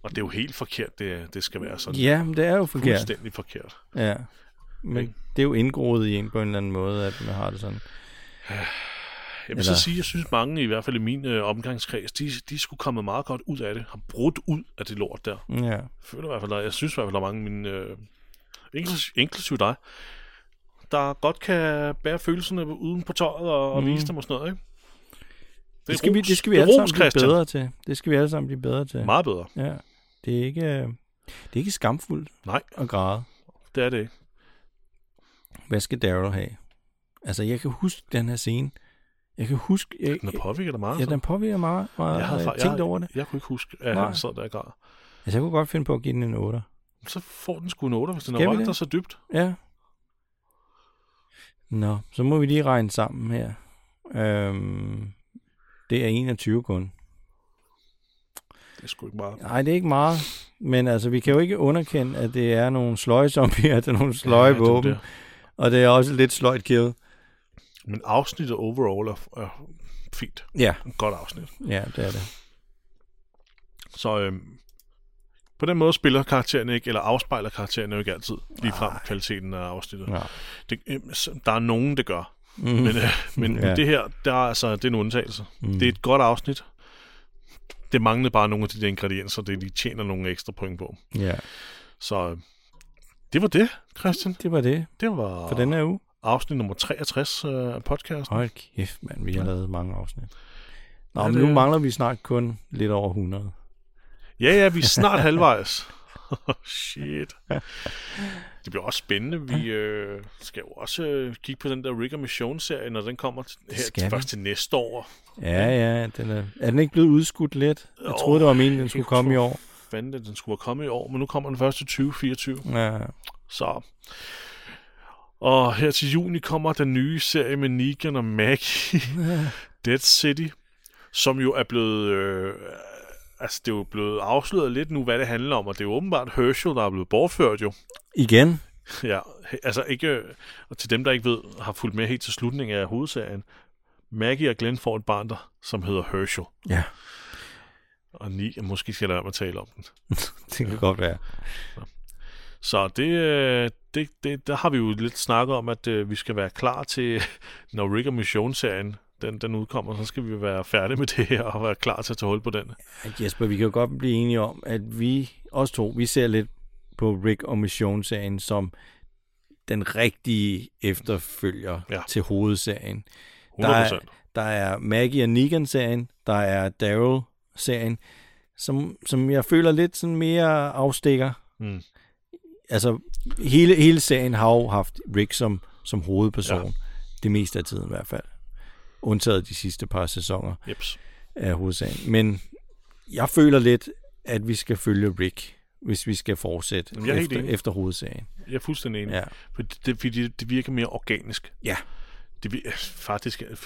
S1: Og det er jo helt forkert, det, det skal være sådan.
S2: ja det er jo forkert.
S1: Fuldstændig forkert.
S2: Ja. Men
S1: Ikke?
S2: det er jo indgroet i en på en eller anden måde, at man har det sådan.
S1: Jeg vil
S2: Eller-
S1: så sige, jeg synes mange, i hvert fald i min øh, omgangskreds, de, de skulle komme meget godt ud af det. Har brudt ud af det lort der.
S2: Ja.
S1: Jeg føler i hvert fald, jeg synes i hvert fald, der er mange af mine, øh, inklusiv, inklusiv dig, der godt kan bære følelserne uden på tøjet og, og
S2: Mhm.
S1: vise dem og sådan noget, ikke?
S2: Det skal, vi, det skal vi
S1: det
S2: alle
S1: ros,
S2: sammen blive bedre til. Det skal vi alle sammen blive bedre til.
S1: Meget bedre.
S2: Ja. Det er ikke, øh, det er ikke skamfuldt
S1: Nej,
S2: at græde.
S1: det er det ikke.
S2: Hvad skal Daryl have? Altså, jeg kan huske den her scene. Jeg kan huske... Jeg,
S1: Den er påvirket dig meget.
S2: ja,
S1: så.
S2: den påvirker meget. meget
S1: jeg
S2: har
S1: havde
S2: jeg
S1: fa-
S2: tænkt
S1: jeg,
S2: over det.
S1: Jeg kunne ikke huske, at
S2: Nej.
S1: han sad der i grad.
S2: Altså, jeg kunne godt finde på at give den en 8.
S1: Så får den sgu en 8, hvis den er
S2: vi
S1: rørt der så dybt.
S2: Ja. Nå, så må vi lige regne sammen her. Øhm, det er 21 kun.
S1: Det er sgu ikke meget.
S2: Nej, det er ikke meget. Men altså, vi kan jo ikke underkende, at det er nogle sløje zombier, det er nogle sløje
S1: Ja,
S2: våben.
S1: det.
S2: Og det er også lidt sløjt kill.
S1: Men afsnittet overall er, er fint.
S2: Ja,
S1: Et godt afsnit.
S2: ja, det er det.
S1: Så øhm, på den måde spiller karaktererne ikke, eller afspejler karaktererne jo ikke altid lige frem kvaliteten af afsnittet.
S2: Ja.
S1: Det, øhm, der er nogen, det gør.
S2: Mm.
S1: Men, øh, men,
S2: Ja.
S1: det her, der er, altså, det er en undtagelse.
S2: Mm.
S1: Det er et godt afsnit. Det manglede bare nogle af de der ingredienser, det de tjener nogle ekstra point på.
S2: Ja,
S1: Så øh, det var det, Christian.
S2: det var det
S1: Det var
S2: for den her uge.
S1: afsnit nummer 63 øh, af podcasten.
S2: Hold kæft, mand, vi har lavet mange afsnit. Nå,
S1: Ja,
S2: men
S1: det-
S2: nu mangler vi snart kun lidt over 100.
S1: Ja, ja, vi er snart halvvejs. Shit. Det bliver også spændende. Vi øh, skal jo også øh, kigge på den der Rick og Mission-serie, når den kommer t- her
S2: skal
S1: til, først til næste år.
S2: Ja, ja, den er, er den ikke blevet udskudt lidt? Jeg
S1: Jo,
S2: troede, det var meningen, den skulle komme i år.
S1: Fanden, den skulle være kommet i år, men nu kommer den først til 2024.
S2: Ja,
S1: Så. Og her til juni kommer den nye serie med Negan og Maggie, Dead City, som jo er blevet... Øh, altså, det er jo blevet afsløret lidt nu, hvad det handler om, og det er jo åbenbart Herschel, der er blevet bortført jo.
S2: igen.
S1: Ja, altså ikke... Og til dem, der ikke ved, har fulgt med helt til slutningen af hovedserien, Maggie og Glenn får et barn, der, som hedder Herschel.
S2: Ja,
S1: Og ni, måske skal lade være at tale om den.
S2: det kan godt være.
S1: Så det, øh, det, det, der har vi jo lidt snakket om, at øh, vi skal være klar til, når Rick og Mission-serien, den, den udkommer, så skal vi være færdige med det her og være klar til at tage hul på den.
S2: Jesper, vi kan jo godt blive enige om, at vi, os to, vi ser lidt på Rick og Mission-serien som den rigtige efterfølger
S1: Ja.
S2: ja. til hovedserien.
S1: 100%.
S2: Der er, der er Maggie og Negan-serien, der er Daryl-serien, som, som jeg føler lidt sådan mere afstikker.
S1: Mm.
S2: Altså, hele, hele serien har jo haft Rick som, som hovedperson.
S1: Ja.
S2: Ja. Det meste af tiden i hvert fald. Undtaget de sidste par sæsoner
S1: Jeps.
S2: af hovedsagen. Men jeg føler lidt, at vi skal følge Rick, hvis vi skal fortsætte
S1: Jamen, jeg er
S2: efter,
S1: enig.
S2: efter hovedsagen.
S1: Jeg er fuldstændig enig.
S2: Ja.
S1: For det, fordi det, virker mere organisk.
S2: Ja.
S1: Det, faktisk øh,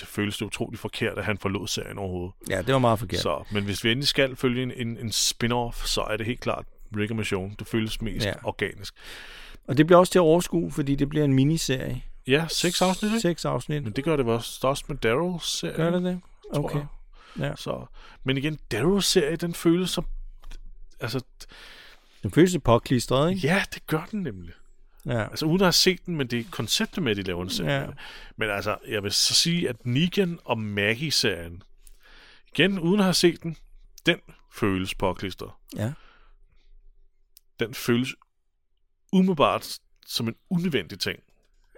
S1: det føles det utroligt forkert, at han forlod serien overhovedet.
S2: Ja, det var meget forkert.
S1: Så, men hvis vi endelig skal følge en, en, en spin-off, så er det helt klart Rick og Mission. Det føles mest. Ja. organisk.
S2: Og det bliver også til at overskue, fordi det bliver en miniserie.
S1: Ja, seks afsnit, ikke?
S2: Seks afsnit.
S1: Men det gør det også, også med Daryl-serien.
S2: Gør det det? Okay.
S1: jeg.
S2: Ja.
S1: Så, men igen, Daryl-serie, den føles som... Altså,
S2: Den føles lidt påklistret, ikke?
S1: ja, det gør den nemlig.
S2: Ja.
S1: Altså uden at have set den, men det er konceptet med, at de laver en serie.
S2: Ja.
S1: Men altså, jeg vil så sige, at Negan og Maggie-serien, igen uden at have set den, den føles påklistret.
S2: Ja.
S1: Den føles umiddelbart som en unødvendig ting.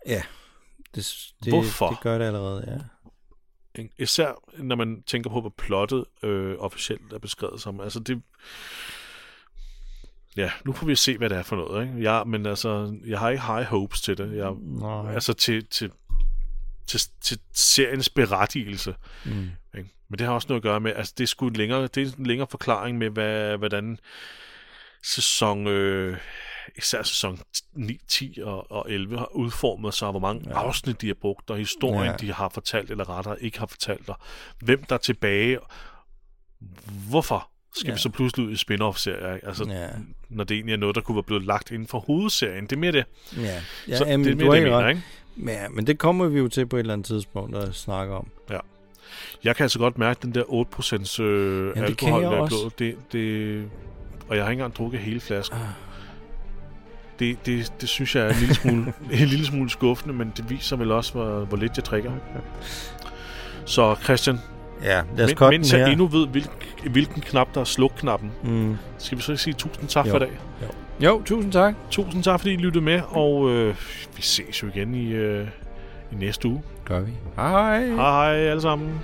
S2: Ja. Det, det,
S1: Hvorfor?
S2: Det gør det allerede, ja.
S1: Især når man tænker på, hvad plottet øh, officielt er beskrevet som. Altså det... Ja, nu får vi se, hvad det er for noget. Ikke? Jeg, men altså, jeg har ikke high hopes til det. Jeg,
S2: Nej.
S1: altså til, til, til, til seriens berettigelse.
S2: Mm.
S1: Ikke? Men det har også noget at gøre med, altså det er sgu en længere, det er en længere forklaring med, hvad, hvordan sæson, øh, især sæson 9, 10 og, og 11 har udformet sig, og hvor mange ja. afsnit de har brugt, og historien, ja.
S2: Ja.
S1: de har fortalt, eller rettere ikke har fortalt, og hvem der er tilbage. Hvorfor skal ja.
S2: Ja.
S1: vi så pludselig ud i spin-off-serier? Altså, ja.
S2: Ja.
S1: når det egentlig er noget, der kunne være blevet lagt inden for hovedserien. Det er mere det.
S2: Ja, ja
S1: så
S2: jamen,
S1: det er mere det, jeg mener, ikke?
S2: Men, ja, men det kommer vi jo til på et eller andet tidspunkt at snakke om.
S1: Jeg kan altså godt mærke den der 8% øh,
S2: kan
S1: alkohol, der er blodet. Det, det, og jeg har ikke engang drukket hele flasken.
S2: Ah.
S1: Det, det, det synes jeg er en lille smule, en lille smule skuffende, men det viser vel også, hvor, hvor lidt jeg drikker. Så Christian,
S2: Ja, lad os
S1: men, mens jeg
S2: her.
S1: endnu ved, hvilken, hvilken knap der er sluk-knappen,
S2: Mm.
S1: skal vi så ikke sige tusind tak
S2: Jo.
S1: for i dag.
S2: Jo, tusind tak.
S1: Tusind tak, fordi I lyttede med, og øh, vi ses jo igen i, øh, i næste uge.
S2: Gør vi. Hej.
S1: Hej hej alle sammen.